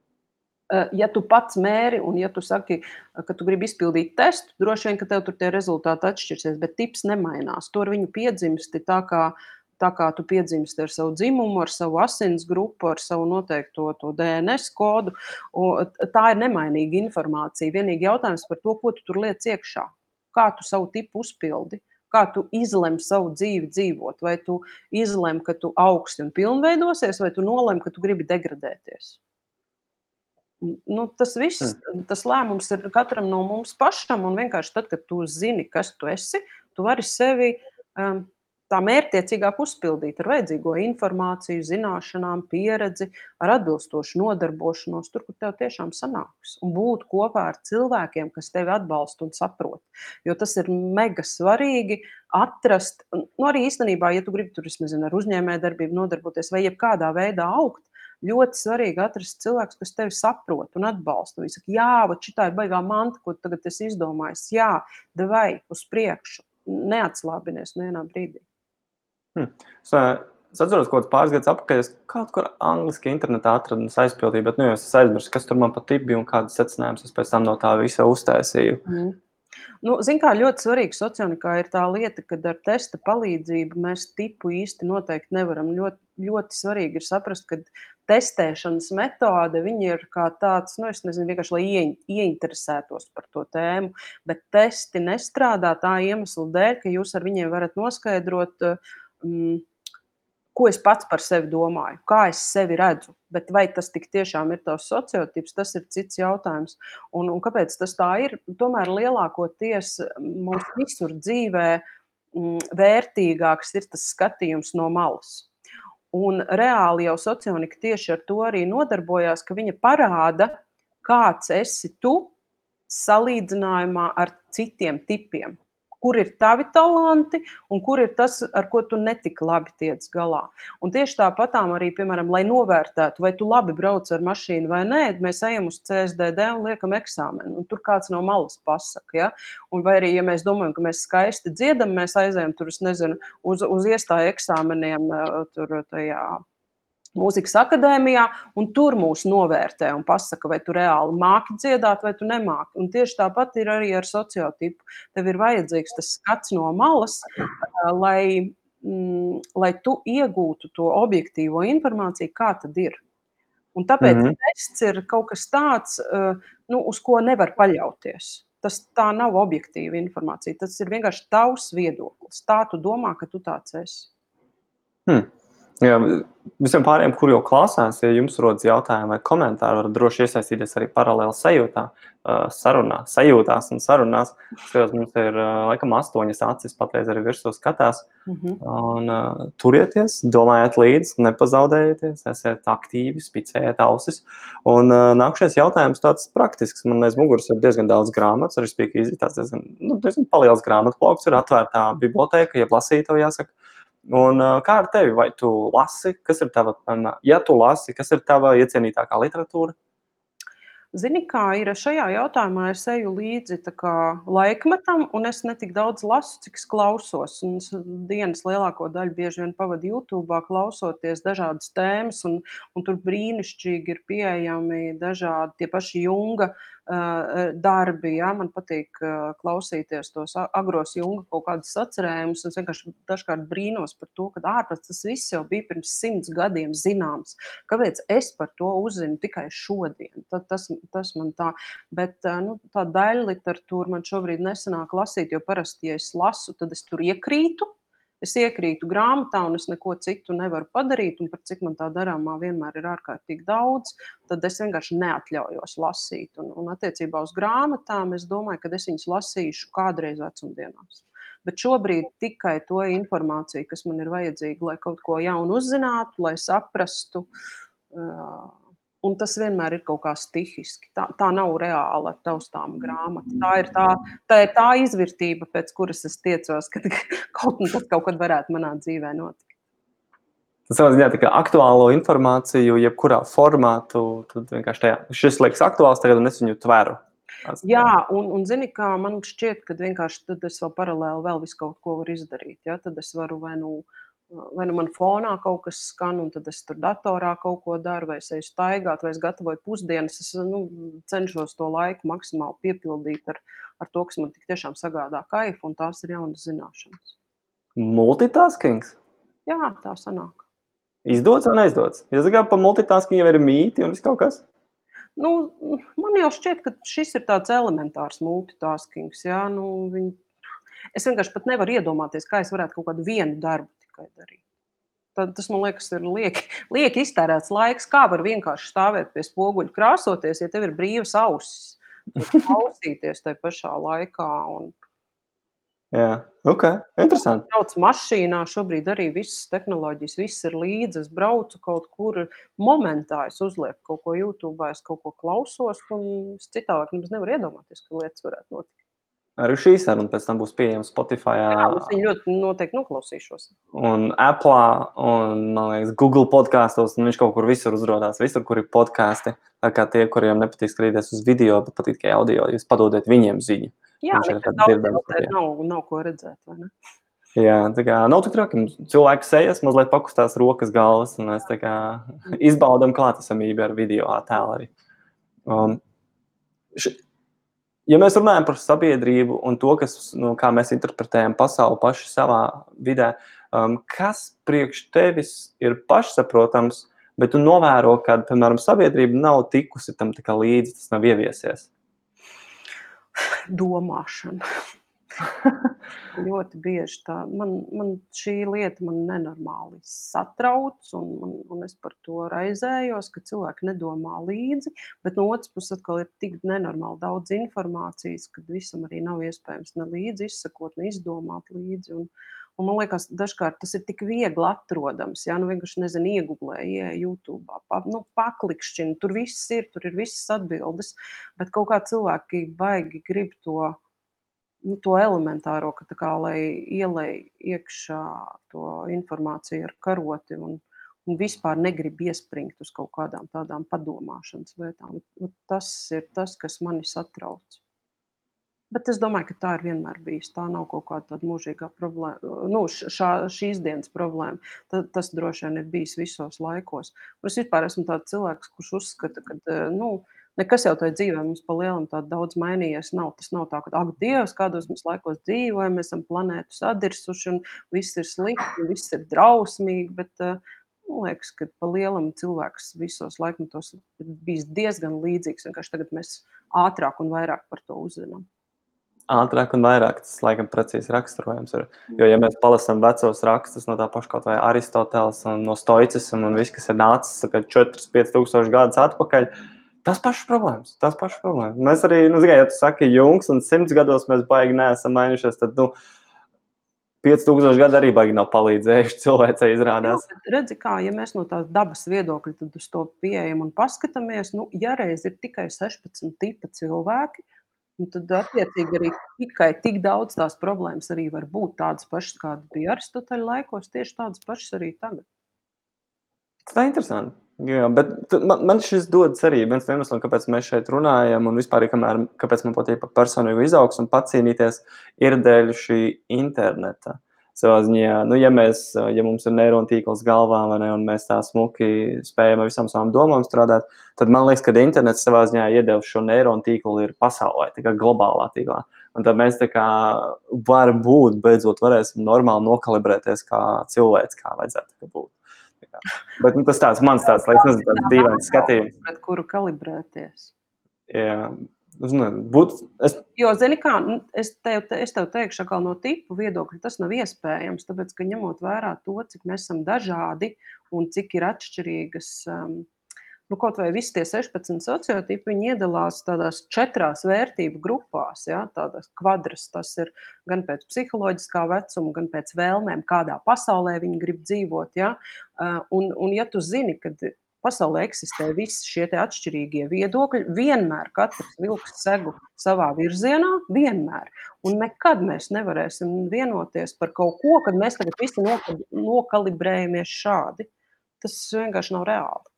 Eh, Ja tu pats mēri, un ja tu saki, ka tu gribi izpildīt testu, droši vien, ka tev tur tie rezultāti atšķirsies, bet tips nemainās. Tu ar viņu piedzimsti tā kā, tā kā tu piedzimsti ar savu dzimumu, ar savu asins grupu, ar savu noteikto to DNS kodu. Tā ir nemainīga informācija. Vienīgi jautājums par to, ko tu tur liec iekšā. Kā tu savu tipu uzpildi? Kā tu izlemi savu dzīvi dzīvot? Vai tu izlemi, ka tu augsti un pilnveidosies, vai tu nolemi, ka tu gribi degradēties? Nu, tas viss, tas lēmums ir katram no mums pašam. Un vienkārši tad, kad tu zini, kas tu esi, tu vari sevi um, tā mērķiecīgāk uzpildīt ar vajadzīgo informāciju, zināšanām, pieredzi, ar atbilstošu nodarbošanos, tur, kur tev tiešām sanāks. Un būt kopā ar cilvēkiem, kas tevi atbalsta un saprot. Jo tas ir mega svarīgi atrast, nu, arī īstenībā, ja tu gribi tur, es nezinu, ar uzņēmējdarbību nodarboties vai jebkādā veidā augt, ļoti svarīgi atrast cilvēku, kas tevi saprot un atbalsta. Viņi saka, jā, vat šitā ir baigā manta, ko tagad esi izdomājis. Jā, devai uz priekšu. Neatslābinies nevienā brīdī. Hm. Es, es atceros, ka pāris gadus atpakaļ es kaut kur angliski internetā atradu un aizpildīju, bet nu, es aizmirsu, kas tur man patīk bija un kādas secinājumus es pēc tam no tā visa uztaisīju. Mm. Nu, Ziniet, kā ļoti svarīgi sociālajā ir tā lieta, ka ar testa palīdzību mēs tipu īsti noteikti nevaram. Ļoti, ļoti svarīgi ir saprast, ka testēšanas metode ir kā tāds, nu, nezinu, vienkārši lai ie, ieinteresētos par to tēmu, bet testi nestrādā tā iemesla dēļ, ka jūs ar viņiem varat noskaidrot. Um, ko es pats par sevi domāju, kā es sevi redzu. Bet vai tas tiešām ir tavs sociotips, tas ir cits jautājums. Un, un kāpēc tas tā ir? Tomēr lielākoties mums visur dzīvē m, vērtīgāks ir tas skatījums no malas. Un reāli jau socionika tieši ar to arī nodarbojās, ka viņa parāda, kāds esi tu salīdzinājumā ar citiem tipiem kur ir tavi talanti un kur ir tas, ar ko tu netik labi tiec galā. Un tieši tāpatām arī, piemēram, lai novērtētu, vai tu labi brauc ar mašīnu vai nē, mēs ejam uz CSDD un liekam eksāmenu. Un tur kāds no malas pasaka. Ja? Un vai arī, ja mēs domājam, ka mēs skaisti dziedam, mēs aizējam tur, es nezinu, uz, uz iestāju eksāmeniem tur tajā mūzikas akadēmijā, un tur mūs novērtē un pasaka, vai tu reāli māki dziedāt, vai tu nemāki. Un tieši tāpat ir arī ar sociotipu. Tev ir vajadzīgs tas skats no malas, lai, mm, lai tu iegūtu to objektīvo informāciju, kā tad ir. Un tāpēc mm -hmm. tests ir kaut kas tāds, nu, uz ko nevar paļauties. Tas tā nav objektīva informācija. Tas ir vienkārši tavs viedoklis. Tā tu domā, ka tu tāds esi. Hmm. Jā, visiem pārējiem, kur jau klausās, ja jums rodas jautājumi vai komentāri, varat droši iesaistīties arī paralēli sajūtā, sarunā, sajūtās un sarunās. Skatos, mums ir laikam astoņas acis, patreiz arī virsū skatās. Mm -hmm. un, uh, turieties, domājiet līdzi, nepazaudējieties, esiet aktīvi, spicējiet ausis. Un uh, nākamais jautājums tāds praktisks. Man aiz muguras ir diezgan daudz grāmatas, arī spīk izitās diezgan, nu, diezgan paliels grāmatu plauks, ir atvērtā biblioteka, jeb lasītāji jāsaka. Un, kā ar tevi? Vai tu lasi, kas ir tava, ja tu lasi, kas ir tava iecienītākā literatūra? Zini, kā ir šajā jautājumā, es eju līdzi laikmetam, un es ne tik daudz lasu, cik klausos. Un es dienas lielāko daļu bieži vien pavadu YouTube, klausoties dažādas tēmas, un, un tur brīnišķīgi ir pieejami dažādi tie paši Junga uh, darbi. Ja? Man patīk klausīties tos agros junga kaut kādus atcerējumus. Es vienkārši dažkārt brīnos par to, ka ārpus tas viss jau bija pirms simts gadiem zināms. Kāpēc es par to uzzinu tikai šodien? Tad, tas, tas man tā, bet nu, tā daļa literatūra man šobrīd nesanāk lasīt, jo parasti, ja es lasu, tad es tur iekrītu es iekrītu grāmatā un es neko citu nevaru padarīt, un par cik man tā darāmā vienmēr ir ārkārtīgi daudz, tad es vienkārši neatļaujos lasīt. Un, un attiecībā uz grāmatām es domāju, ka es viņas lasīšu kādreiz vecumdienās. Bet šobrīd tikai to informāciju, kas man ir vajadzīga, lai kaut ko jaunu uzzinātu, lai saprastu. Uh, Un tas vienmēr ir kaut kā stihiski. Tā, tā nav reāla taustāma grāmata. Tā ir tā, tā ir tā izvērtība, pēc kuras es tiecos, ka (laughs) kaut kas kaut kad varētu manā dzīvē notikt. Tas savā ziņā tā aktuālo informāciju, jebkurā formā, tu, tu vienkārši tajā, šis liekas aktuāls tagad, es viņu tveru. Jā, un, un zini, kā man šķiet, ka vienkārši tad es vēl paralēli vēl visu kaut ko varu izdarīt. Ja? Tad es varu vai nu vai nu man fonā kaut kas skan, un tad es tur datorā kaut ko daru, vai es eju staigāt, vai es gatavoju pusdienas. Es nu, cenšos to laiku maksimāli piepildīt ar, ar to, kas man tik tiešām sagādā kaifu, un tās ir jaunas zināšanas. Multitaskings? Jā, tā sanāk. Izdodas vai neizdodas? Es domāju, ka multitasking jau ir mīti un viss kaut kas. Nu, man jau šķiet, ka šis ir tāds elementārs multitaskings. Jā, nu, viņ... Es vienkārši nevaru iedomāties, kā es varētu kaut kādu vienu darbu tikai darīt. Tad, tas man liekas, ir lieki, lieki iztērēts laiks. Kā var vienkārši stāvēt pie spoguļa, krāsoties, ja tev ir brīvas ausis, (laughs) klausīties tajā pašā laikā. Un... Jā, ok, interesanti. Braucu mašīnā, šobrīd arī visas tehnoloģijas, viss ir līdzi. Es braucu kaut kur momentā, es uzlieku kaut ko YouTube, es kaut ko klausos, un es citādi nemaz nevaru iedomāties, ka lietas varētu notikt. Arī šī saruna pēc tam būs pieejama Spotify. Jā, es ļoti noteikti noklausīšos. Un Apple, un man liekas, Google podkāstos, un viņš kaut kur visur uzrādās, visur, kur ir podkāsti. Tā kā tie, kuriem nepatīk skatīties uz video, bet patīk tikai audio, jūs padodiet viņiem ziņu. Jā, tas nav, nav ko redzēt? Jā, tā kā nav tik traki. Cilvēks sejas, mazliet pakustās rokas, galvas, un mēs tā kā izbaudām klātesamību ar video attēlu arī. Um, š, ja mēs runājam par sabiedrību un to, kas, nu, kā mēs interpretējam pasauli paši savā vidē, um, kas priekš tevis ir pašsaprotams, bet tu novēro, ka, piemēram, sabiedrība nav tikusi tam līdzi, tas nav ieviesies? Domāšana. (laughs) ļoti bieži tā. Man, man šī lieta man nenormāli satrauc, un, un, un es par to raizējos, ka cilvēki nedomā līdzi. Bet no otras puses, atkal ir tik nenormāli daudz informācijas, ka visam arī nav iespējams ne līdzi izsakot, ne izdomāt līdzi. Un, Un man liekas, dažkārt tas ir tik viegli atrodams. Jā, nu vienkārši nezinu, iegūlē, ieeja YouTube, pa, nu, paklikšķina, tur viss ir, tur ir visas atbildes. Bet kaut kā cilvēki baigi grib to, nu, to elementāro, ka tā kā lai ielai iekšā to informāciju ar karoti un, un vispār negrib iespringt uz kaut kādām tādām padomāšanas lietām. Tas ir tas, kas mani satrauc. Bet es domāju, ka tā ir vienmēr bijusi. Tā nav kaut kāda tāda mūžīgā problēma, nu, šā, šīs dienas problēma. Ta, tas droši vien ir bijis visos laikos. Un es vispār esmu tāds cilvēks, kurš uzskata, ka nu, nekas jau tajā dzīvē mums pa lielam tā daudz mainījies. Nav. Tas nav tā, ka, ak, Dievs, kādos mēs laikos dzīvojam, mēs esam planētu sadirsuši un viss ir slikti, viss ir drausmīgi. Bet, Man liekas, ka pa lielam cilvēks visos laikmetos ir bijis diezgan līdzīgs. Vienkārši tagad mēs ātrāk un vairāk par to uzzinām ātrāk un vairāk. Tas, laikam, precīzi raksturojams. Ir. Jo, ja mēs palasām vecos rakstus no tā paša kaut vai Aristoteles un no stoicisma un viss, kas ir nācis 4-5 tūkstoši gadus atpakaļ, tas pašs problēmas. Tas pašs problēmas. Mēs arī, nu, zināmā, ja tu saki, Jungs un simts gados mēs baigi neesam mainījušies, tad, nu, 5000 gadi arī baigi nav palīdzējuši (laughs) cilvēcei izrādās. Jā, redzi, kā, ja mēs no tās dabas viedokļa tad uz to pieejam un paskatāmies, nu, ja reiz ir tikai 16 tipi cilvēki, Un tad, attiecīgi, arī tikai tik daudz tās problēmas arī var būt tādas pašas, kādas bija Aristoteļa laikos, tieši tādas pašas arī tagad. Tas ir interesanti. Jā, bet man, man šis dodas arī viens no iemesliem, kāpēc mēs šeit runājam, un vispār, kamēr, kāpēc man patīk par personīgu izaugsmu un pacīnīties, ir dēļ šī interneta savā ziņā, nu, ja, mēs, ja mums ir neironu tīkls galvā, ne, un mēs tā smuki spējam ar visām savām domām strādāt, tad man liekas, ka internets savā ziņā iedeva šo neironu tīklu ir pasaulē, kā globālā tīklā. Un tad mēs tā kā varbūt beidzot varēsim normāli nokalibrēties kā cilvēks, kā vajadzētu būt. Bet nu, tas tāds mans tāds, lai es nezinu, tāds dīvains skatījums. Pret kuru kalibrēties? Jā, Būt, es... Jo, zini, kā nu, es tev, es tev teikšu, ka no tipu viedokļa tas nav iespējams. Tāpēc, ka ņemot vērā to, cik mēs esam dažādi un cik ir atšķirīgas, um, nu, kaut vai visi tie 16 sociotipi, viņi iedalās tādās četrās vērtību grupās. Ja, tādās kvadras, tas ir gan pēc psiholoģiskā vecuma, gan pēc vēlmēm, kādā pasaulē viņi grib dzīvot. Ja, un, un, ja tu zini, ka pasaulē eksistē visi šie atšķirīgie viedokļi. Vienmēr katrs vilks segu savā virzienā, vienmēr. Un nekad mēs nevarēsim vienoties par kaut ko, kad mēs tagad visi nokalibrējamies šādi. Tas vienkārši nav reāli.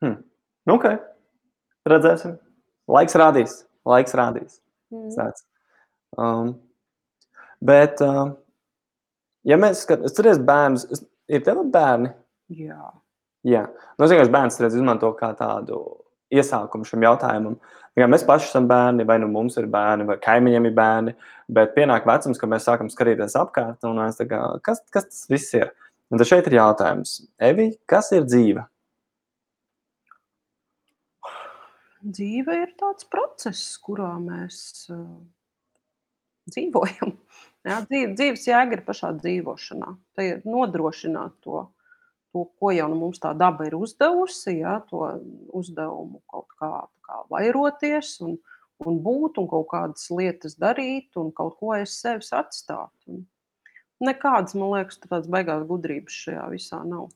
Hmm. Nu, ok, redzēsim. Laiks rādīs. Laiks rādīs. Mm. Um, bet, uh, ja mēs skatāmies, bērnus, ir tev bērni? Jā. Jā, nu, es vienkārši bērns redzu, izmanto kā tādu iesākumu šim jautājumam. Ja mēs paši esam bērni, vai nu mums ir bērni, vai kaimiņiem ir bērni, bet pienāk vecums, kad mēs sākam skatīties apkārt, un mēs tā kā, kas, kas tas viss ir? Un tad šeit ir jautājums, Evi, kas ir dzīve? Dzīve ir tāds process, kurā mēs uh, dzīvojam. Jā, dzīve, dzīves jēga ir pašā dzīvošanā. Tā ir nodrošināt to to, ko jau nu mums tā daba ir uzdevusi, ja, to uzdevumu kaut kā, kā vairoties un, un būt un kaut kādas lietas darīt un kaut ko aiz sevis atstāt. Un nekādas, man liekas, tādas baigās gudrības šajā visā nav.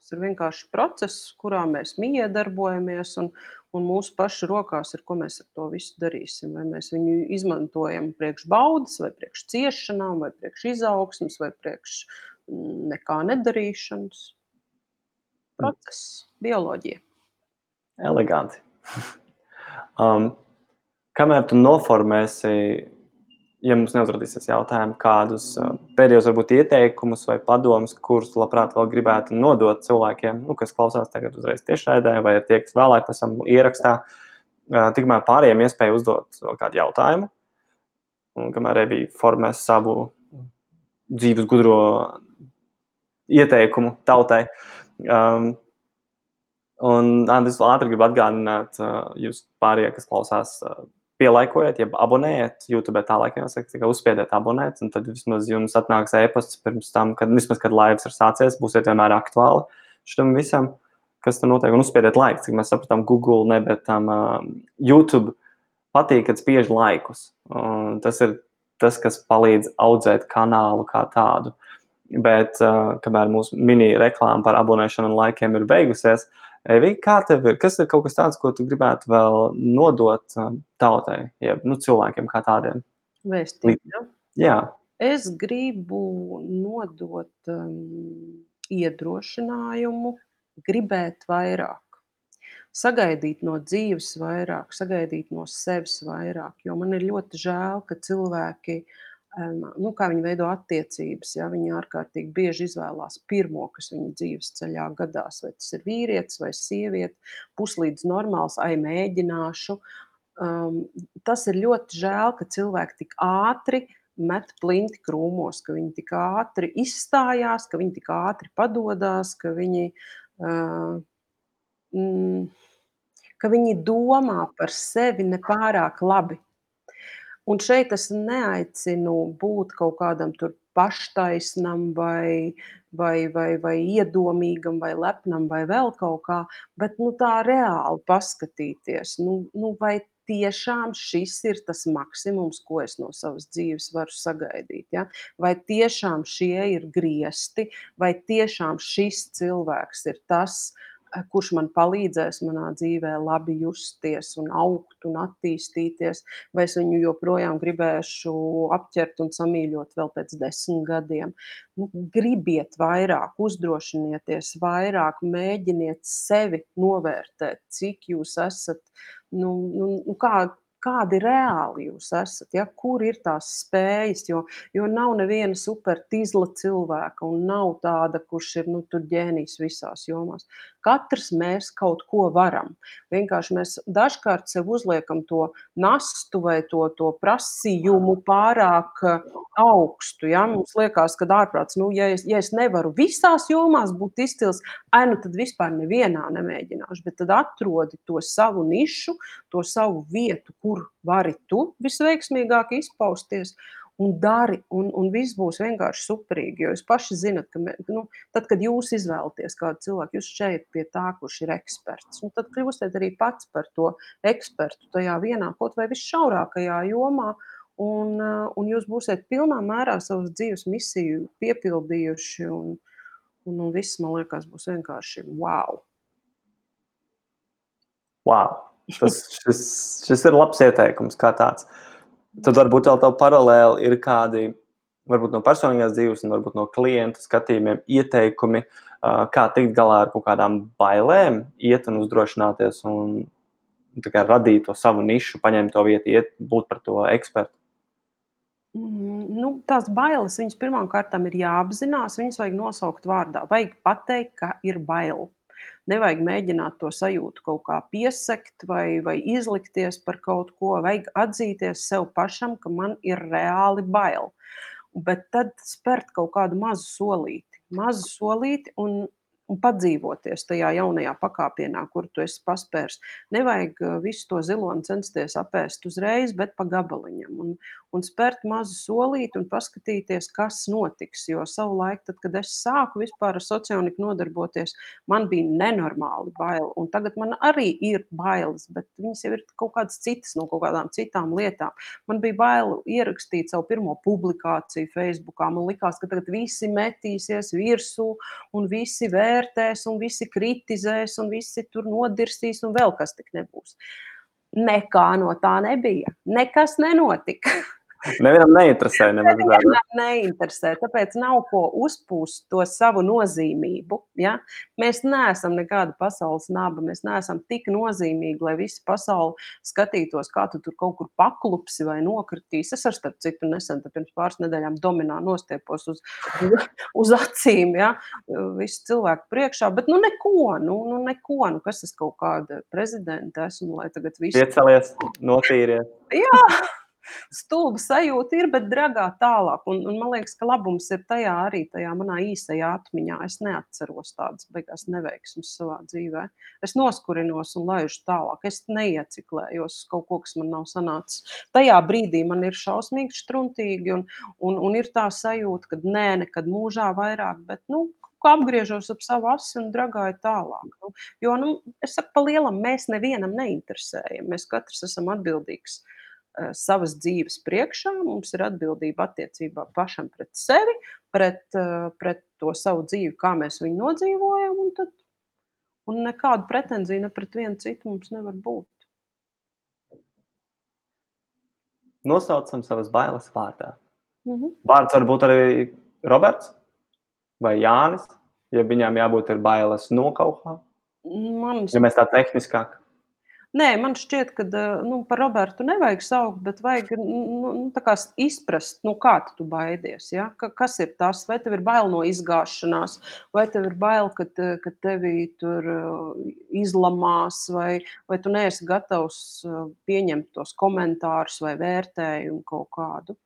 Tas ir vienkārši process, kurā mēs miedarbojamies, un, un mūsu pašu rokās ir, ko mēs ar to visu darīsim. Vai mēs viņu izmantojam priekš baudas, vai priekš ciešanām, vai priekš izaugsmas, vai priekš mm, nekā nedarīšanas process, bioloģija. Eleganti. (laughs) um, kamēr tu noformēsi, ja mums neuzradīsies jautājumi, kādus pēdējos varbūt ieteikumus vai padomus, kurus labprāt vēl gribētu nodot cilvēkiem, nu, kas klausās tagad uzreiz tiešraidē, vai ir tie, kas vēlāk pēc tam ierakstā, tikmēr pārējiem iespēju uzdot vēl kādu jautājumu. Un kamēr arī formēs savu dzīves gudro ieteikumu tautai, Um, un es vēl ātri gribu atgādināt, uh, jūs pārējie, kas klausās, uh, pielaikojiet, ja abonējiet YouTube, tā laikam jāsaka, tikai uzspiediet abonēt, un tad vismaz jums atnāks e-pasts pirms tam, kad vismaz, kad laivas ir sācies, būsiet vienmēr aktuāli šitam visam, kas tur notiek, un uzspiediet laiku, cik mēs sapratām, Google, ne, bet tam uh, YouTube patīk, kad spiež laikus. Un tas ir tas, kas palīdz audzēt kanālu kā tādu. Bet, uh, kamēr mūsu mini reklāma par abonēšanu un laikiem ir beigusies, Evi, kā tev ir? Kas ir kaut kas tāds, ko tu gribētu vēl nodot uh, tautai, jeb nu, cilvēkiem kā tādiem? Vēstīt, ja? Jā. Es gribu nodot um, iedrošinājumu, gribēt vairāk sagaidīt no dzīves vairāk, sagaidīt no sevis vairāk. Jo man ir ļoti žēl, ka cilvēki, nu, kā viņi veido attiecības, ja viņi ārkārtīgi bieži izvēlās pirmo, kas viņu dzīves ceļā gadās. Vai tas ir vīrietis vai sieviete, puslīdz normāls, ai mēģināšu. Um, tas ir ļoti žēl, ka cilvēki tik ātri met plinti krūmos, ka viņi tik ātri izstājās, ka viņi tik ātri padodas, ka viņi uh, mm, ka viņi domā par sevi nepārāk labi. Un šeit es neaicinu būt kaut kādam tur paštaisnam vai, vai, vai, vai iedomīgam vai lepnam vai vēl kaut kā, bet nu, tā reāli paskatīties, nu, nu, vai tiešām šis ir tas maksimums, ko es no savas dzīves varu sagaidīt. Ja? Vai tiešām šie ir griesti, vai tiešām šis cilvēks ir tas, Eh, kurš man palīdzēs manā dzīvē labi justies un augt un attīstīties, vai es viņu joprojām gribēšu apķert un samīļot vēl pēc desmit gadiem. Nu, gribiet vairāk, uzdrošinieties vairāk, mēģiniet sevi novērtēt, cik jūs esat, nu, nu, nu kā, kādi reāli jūs esat, ja? kur ir tās spējas, jo, jo nav neviena supertīzla cilvēka un nav tāda, kurš ir nu, ģēnijs visās jomās. Katrs mēs kaut ko varam. Vienkārši mēs dažkārt sev uzliekam to nastu vai to, to prasījumu pārāk augstu. Ja? Mums liekas, ka ārprāts, nu, ja es, ja es nevaru visās jomās būt izcils, ai, nu tad vispār nevienā nemēģināšu, bet tad atrodi to savu nišu, to savu vietu, kur vari tu visveiksmīgāk izpausties. Un dari, un, un viss būs vienkārši superīgi. Jo jūs paši zinat, ka, nu, tad, kad jūs izvēlaties kādu cilvēku, jūs šeit pie tā, kurš ir eksperts, nu, tad kļūstat arī pats par to ekspertu tajā vienā, kaut vai visšaurākajā jomā. Un, un jūs būsiet pilnā mērā savas dzīves misiju piepildījuši. Un, un, un viss, man liekas, būs vienkārši wow. Wow! Tas, šis, šis ir labs ieteikums, kā tāds. Tad varbūt vēl tāda paralēli ir kādi, varbūt no personīgās dzīves, un varbūt no klientu skatījumiem, ieteikumi, kā tikt galā ar kaut kādām bailēm, iet un uzdrošināties un kā, radīt to savu nišu, paņemt to vietu, iet, būt par to ekspertu. Mm, nu, tās bailes viņas pirmām kārtām ir jāapzinās, viņas vajag nosaukt vārdā. Vajag pateikt, ka ir bail. Nevajag mēģināt to sajūtu kaut kā piesakt vai, vai izlikties par kaut ko. Vajag atzīties sev pašam, ka man ir reāli bail. Bet tad spērt kaut kādu mazu solīti, mazu solīti un, un padzīvoties tajā jaunajā pakāpienā, kur tu esi paspērs. Nevajag uh, visu to ziloni censties apēst uzreiz, bet pa gabaliņam. Un, un spērt mazu solīti un paskatīties, kas notiks. Jo savulaik, tad, kad es sāku vispār ar sociāliku nodarboties, man bija nenormāli bail. Un tagad man arī ir bailes, bet viņas jau ir kaut kādas citas no kaut kādām citām lietām. Man bija bail ierakstīt savu pirmo publikāciju Facebookā. Man likās, ka tagad visi metīsies virsū un visi vērs vērtēs, un visi kritizēs, un visi tur nodirsīs, un vēl kas tik nebūs. Nekā no tā nebija. Nekas nenotika. (laughs) Nevienam neinteresē. Nevienam neinteresē. Tāpēc nav ko uzpūst to savu nozīmību. Ja? Mēs neesam nekāda pasaules naba. Mēs neesam tik nozīmīgi, lai visi pasauli skatītos, kā tu tur kaut kur paklupsi vai nokritīs. Es ar starp citu nesen, pirms pāris nedēļām, dominā nostiepos uz, uz acīm. Ja? Visi cilvēki priekšā, bet nu neko, nu, nu neko, nu kas es kaut kāda prezidenta esmu, lai tagad viss. Piecelies, notīries. Jā stulba sajūta ir, bet dragā tālāk. Un, un man liekas, ka labums ir tajā arī tajā manā īsajā atmiņā. Es neatceros tādas beigās neveiksmes savā dzīvē. Es noskurinos un laižu tālāk. Es neieciklējos kaut ko, kas man nav sanācis. Tajā brīdī man ir šausmīgi struntīgi un, un, un ir tā sajūta, ka nē, nekad mūžā vairāk, bet, nu, apgriežos ap savu asi un dragāju tālāk. Nu, jo, nu, es saku, pa lielam mēs nevienam neinteresējam. Mēs katrs esam atbildīgs uh, savas dzīves priekšā, mums ir atbildība attiecībā pašam pret sevi, pret, uh, pret to savu dzīvi, kā mēs viņu nodzīvojam, un, tad, un nekādu pretenziju ne pret vienu citu mums nevar būt. Nosaucam savas bailes vārdā. Mm -hmm. Vārds var būt arī Roberts vai Jānis, ja viņām jābūt ir bailes no kaut kā. Man, Ja mēs tā tehniskāk. Nē, man šķiet, ka nu, par Robertu nevajag saukt, bet vajag nu, nu, tā kā izprast, nu, kā tu baidies. Ja? Ka, kas ir tas? Vai tev ir bail no izgāšanās, vai tev ir bail, ka, ka tevi tur izlamās, vai, vai tu neesi gatavs pieņemt tos komentārus vai vērtējumu kaut kādu.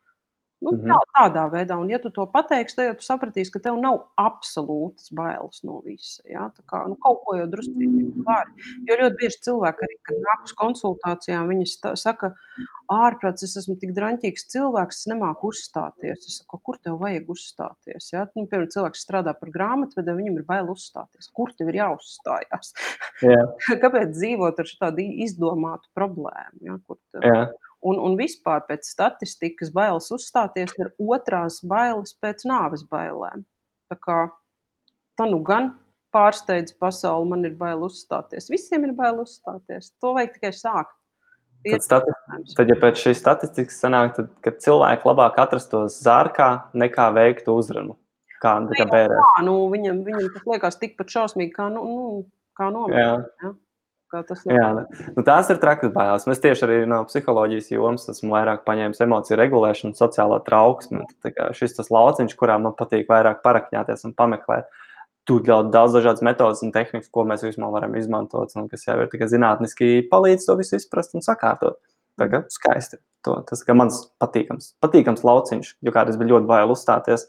Nu, Mhm. tā, tādā veidā, un ja tu to pateiksi, tad jau tu sapratīsi, ka tev nav absolūtas bailes no visa. Ja? Tā kā, nu, kaut ko jau drusku var. Jo ļoti bieži cilvēki, arī, kad nāk uz konsultācijām, viņi saka, ārprāts, es esmu tik draņķīgs cilvēks, es nemāku uzstāties. Es saku, kur tev vajag uzstāties? Ja? Nu, piemēram, cilvēks strādā par grāmatvedēju, viņam ir bail uzstāties. Kur tev ir jāuzstājās? Jā, (laughs) Kāpēc dzīvot ar tādu izdomātu problēmu? Ja? Kur tev... jā. Un, un vispār pēc statistikas bailes uzstāties ir otrās bailes pēc nāves bailēm. Tā kā tā nu gan pārsteidz pasauli, man ir bail uzstāties. Visiem ir bail uzstāties. To vajag tikai sākt. Tad, stati tad, ja pēc šīs statistikas sanāk, tad, cilvēki labāk atrastos zārkā nekā veiktu uzrunu. Kā, kā bērē. Jā, nu, viņam, viņam tas liekas tikpat šausmīgi kā, nu, nu, kā nomirt. Jā. Nu, tās ir trakas bailes. Mēs tieši arī no psiholoģijas jomas esmu vairāk paņēmis emociju regulēšanu, sociālo trauksmi. Šis tas lauciņš, kurā man patīk vairāk parakņāties un pameklēt. Tur ļoti daudz dažādas metodas un tehnikas, ko mēs vispār varam izmantot, un kas jau ir tikai zinātniski palīdz to visu izprast un sakārtot. Tā kā skaisti. To, tas ir mans patīkams, patīkams lauciņš, jo kādreiz bija ļoti bail uzstāties.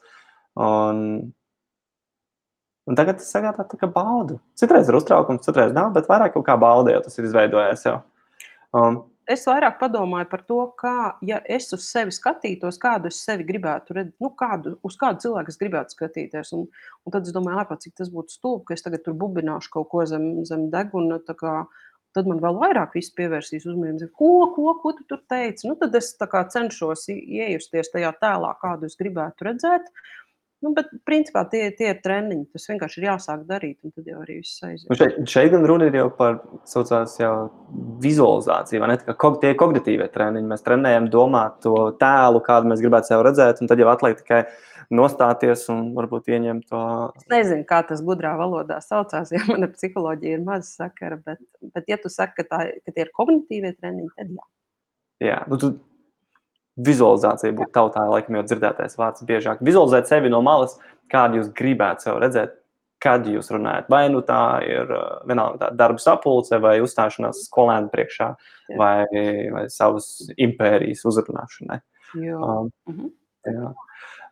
Un, un tagad tas sagādā tā kā baudu. Citreiz ir uztraukums, citreiz nav, bet vairāk kā bauda jau tas ir izveidojies jau. Um, es vairāk padomāju par to, kā, ja es uz sevi skatītos, kādu es sevi gribētu redzēt, nu, kādu, uz kādu cilvēku es gribētu skatīties. Un, un tad es domāju, ārpā, cik tas būtu stulbi, ka es tagad tur bubināšu kaut ko zem, zem deguna. Tad man vēl vairāk pievērsīs uzmanību. Ko, ko, ko tu tur teici? Nu, tad es kā, cenšos iejusties tajā tēlā, kādu es gribētu redzēt. Nu, bet, principā, tie, tie ir treniņi. Tas vienkārši ir jāsāk darīt, un tad jau arī viss aizies. Un šeit, šeit gan runa ir jau par saucās, jau vizualizāciju, vai ne? Kog, tie kognitīvie treniņi. Mēs trenējam domāt to tēlu, kādu mēs gribētu sev redzēt, un tad jau atliek tikai nostāties un varbūt ieņemt to. Es nezinu, kā tas gudrā valodā saucās, jo mana psiholoģija ir maza sakara. Bet, bet ja tu saki, ka, tā, ka tie ir kognitīvie treniņi, tad jā. Jā, nu, tu, vizualizācija būtu tautā, laikam, jau dzirdētais vārds biežāk. Vizualizēt sevi no malas, kādu jūs gribētu sev redzēt, kad jūs runājat. Vai nu tā ir uh, vienalga tā darba sapulce, vai uzstāšanās skolēnu priekšā, Jā. vai, vai savas impērijas uzrunāšanai. Jo. Um, Mhm. jā.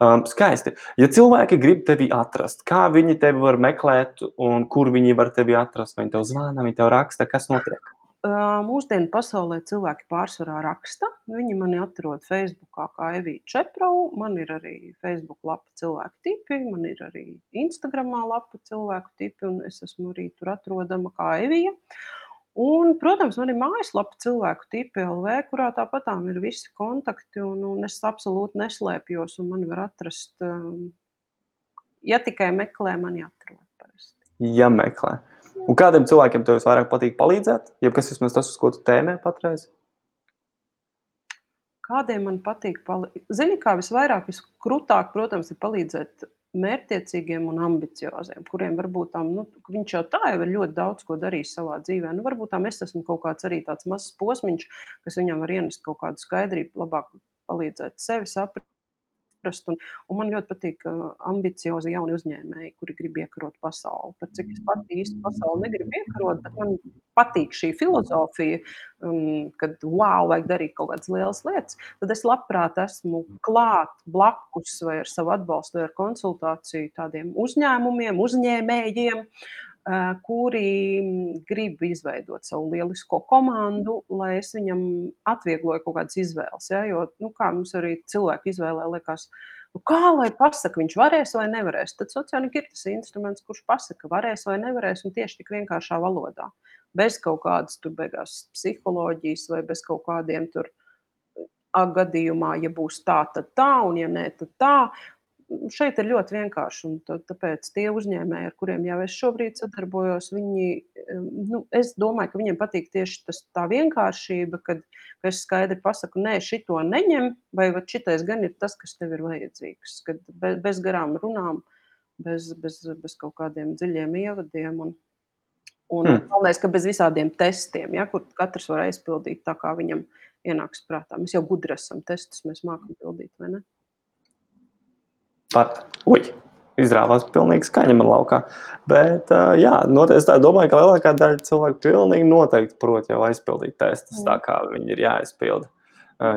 Um, skaisti. Ja cilvēki grib tevi atrast, kā viņi tevi var meklēt, un kur viņi var tevi atrast, vai viņi tev zvana, viņi tev raksta, kas notiek? Uh, Mūsdienu pasaulē cilvēki pārsvarā raksta. Viņi mani atrod Facebook kā Evija Čeprau. Man ir arī Facebook lapa cilvēku tipi, man ir arī Instagramā lapa cilvēku tipi, un es esmu arī tur atrodama kā Evija. Un, protams, man ir mājaslapa cilvēku tipi LV, kurā tāpatām ir visi kontakti, un, un es absolūti neslēpjos, un mani var atrast, ja tikai meklē, mani atrod parasti. Ja meklē. Un kādiem cilvēkiem tev vairāk patīk palīdzēt? Ja kas vismaz tas, uz ko tu tēmē patreiz? Kādiem man patīk palīdzēt? Zini, kā visvairāk, viskrūtāk, protams, ir palīdzēt mērķtiecīgiem un ambicioziem, kuriem varbūt tam, nu, viņš jau tā jau ir ļoti daudz ko darījis savā dzīvē. Nu, varbūt tam es esmu kaut kāds arī tāds mazs posmiņš, kas viņam var ienest kaut kādu skaidrību, labāk palīdzēt sevi saprast. Un, un man ļoti patīk ambiciozi jauni uzņēmēji, kuri grib iekarot pasauli. Par cik es pati īsti pasauli negribu iekarot, bet man patīk šī filozofija, um, kad wow, vajag darīt kaut kādas lielas lietas. Tad es labprāt esmu klāt blakus vai ar savu atbalstu, vai ar konsultāciju tādiem uzņēmumiem, uzņēmējiem, uh, kuri mm, grib izveidot savu lielisko komandu, lai es viņam atviegloju kaut kādas izvēles. Ja? Jo, nu, kā mums arī cilvēki izvēlē, liekas, nu, kā lai pasakā, viņš varēs vai nevarēs. Tad sociālīgi ir tas instruments, kurš pasakā, varēs vai nevarēs, un tieši tik vienkāršā valodā. Bez kaut kādas tur beigās psiholoģijas vai bez kaut kādiem tur A gadījumā, ja būs tā, tad tā, un ja nē, tad tā. Šeit ir ļoti vienkārši. Tāpēc tie uzņēmēji, ar kuriem jau es šobrīd sadarbojos, viņi, nu, es domāju, ka viņiem patīk tieši tas, tā vienkāršība, kad es skaidri pasaku, nē, šito neņem, vai šitais gan ir tas, kas tev ir vajadzīgs. Kad bez, bez garām runām, bez, bez, bez kaut kādiem dziļiem ievadiem. Un, un hmm. galvenais, ka bez visādiem testiem, ja, kur katrs var aizpildīt tā, kā viņam ienāks prātā. Mēs jau gudri esam testus, mēs mākam pildīt, vai ne? Pat, ui, izrāvās pilnīgi skaņa man laukā. Bet, jā, noteikti, es domāju, ka lielākā daļa cilvēku pilnīgi noteikti prot jau aizpildīt testus, tā kā viņi ir jāaizpilda.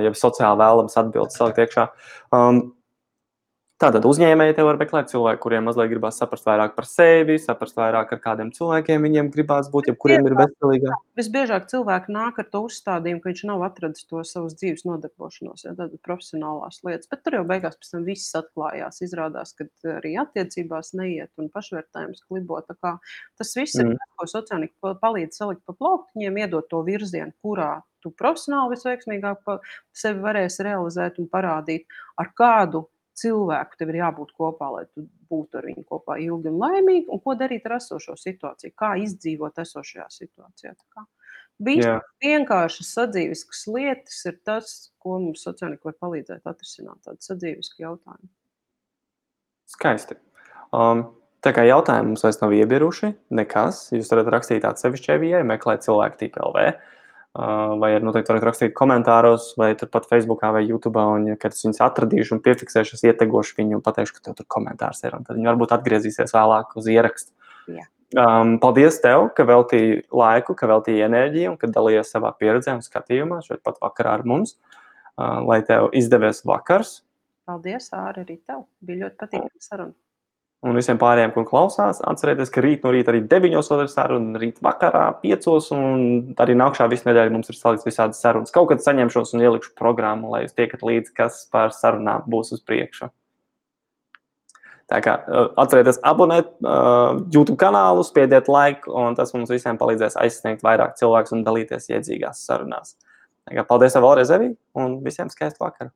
Ja sociāli vēlams atbildes salikt iekšā. Um, Tātad uzņēmēji te var meklēt cilvēku, kuriem mazliet gribās saprast vairāk par sevi, saprast vairāk ar kādiem cilvēkiem viņiem gribās būt, ja kuriem ir veselīgāk. Visbiežāk cilvēki nāk ar to uzstādījumu, ka viņš nav atradis to savas dzīves nodarbošanos, ja tādas profesionālās lietas. Bet tur jau beigās pēc tam viss atklājās. Izrādās, ka arī attiecībās neiet un pašvērtējums klibo. Tas viss mm. ir tas, ko sociālīgi palīdz salikt pa plauktiņiem, iedot to virzienu, kurā tu profesionāli visveiksmīgāk sevi varēsi realizēt un parādīt, ar kādu cilvēku tev ir jābūt kopā, lai tu būtu ar viņu kopā ilgi un laimīgi, un ko darīt ar esošo situāciju, kā izdzīvot esošajā situācijā. Visas vienkāršas sadzīves lietas ir tas, ko mums sociālīgi var palīdzēt atrisināt tādu sadzīves jautājumu. Skaisti. Um, tā kā jautājumi mums vairs nav iebiruši, nekas. Jūs varat rakstīt atsevišķi EVI, meklēt cilvēku tīpa LV vai arī noteikti varat rakstīt komentāros, vai turpat Facebookā vai YouTube. Un, ja es viņus atradīšu un piefiksēšu, es ietegošu viņu un pateikšu, ka tev tur komentārs ir. Tad viņi varbūt atgriezīsies vēlāk uz ierakstu. Jā. Um, paldies tev, ka veltīji laiku, ka veltīji enerģiju un ka dalījies savā pieredzē un skatījumā šeit pat vakarā ar mums. Uh, lai tev izdevies vakars. Paldies, Āra, arī tev. Bija ļoti patīkami saruna. Un visiem pārējiem, kur klausās, atcerieties, ka rīt no rīta arī 9. vēl ir saruna, rīt vakarā 5. un arī nākamā visu nedēļu mums ir salikts visādas sarunas. Kaut kad saņemšos un ielikšu programmu, lai jūs tiekat līdzi, kas par sarunām būs uz priekšu. Tā kā atcerieties, abonēt uh, YouTube kanālu, spiediet laiku, un tas mums visiem palīdzēs aizsniegt vairāk cilvēku un dalīties iedzīgās sarunās. Tā kā paldies vēlreiz, Evī, un visiem skaistu vakaru!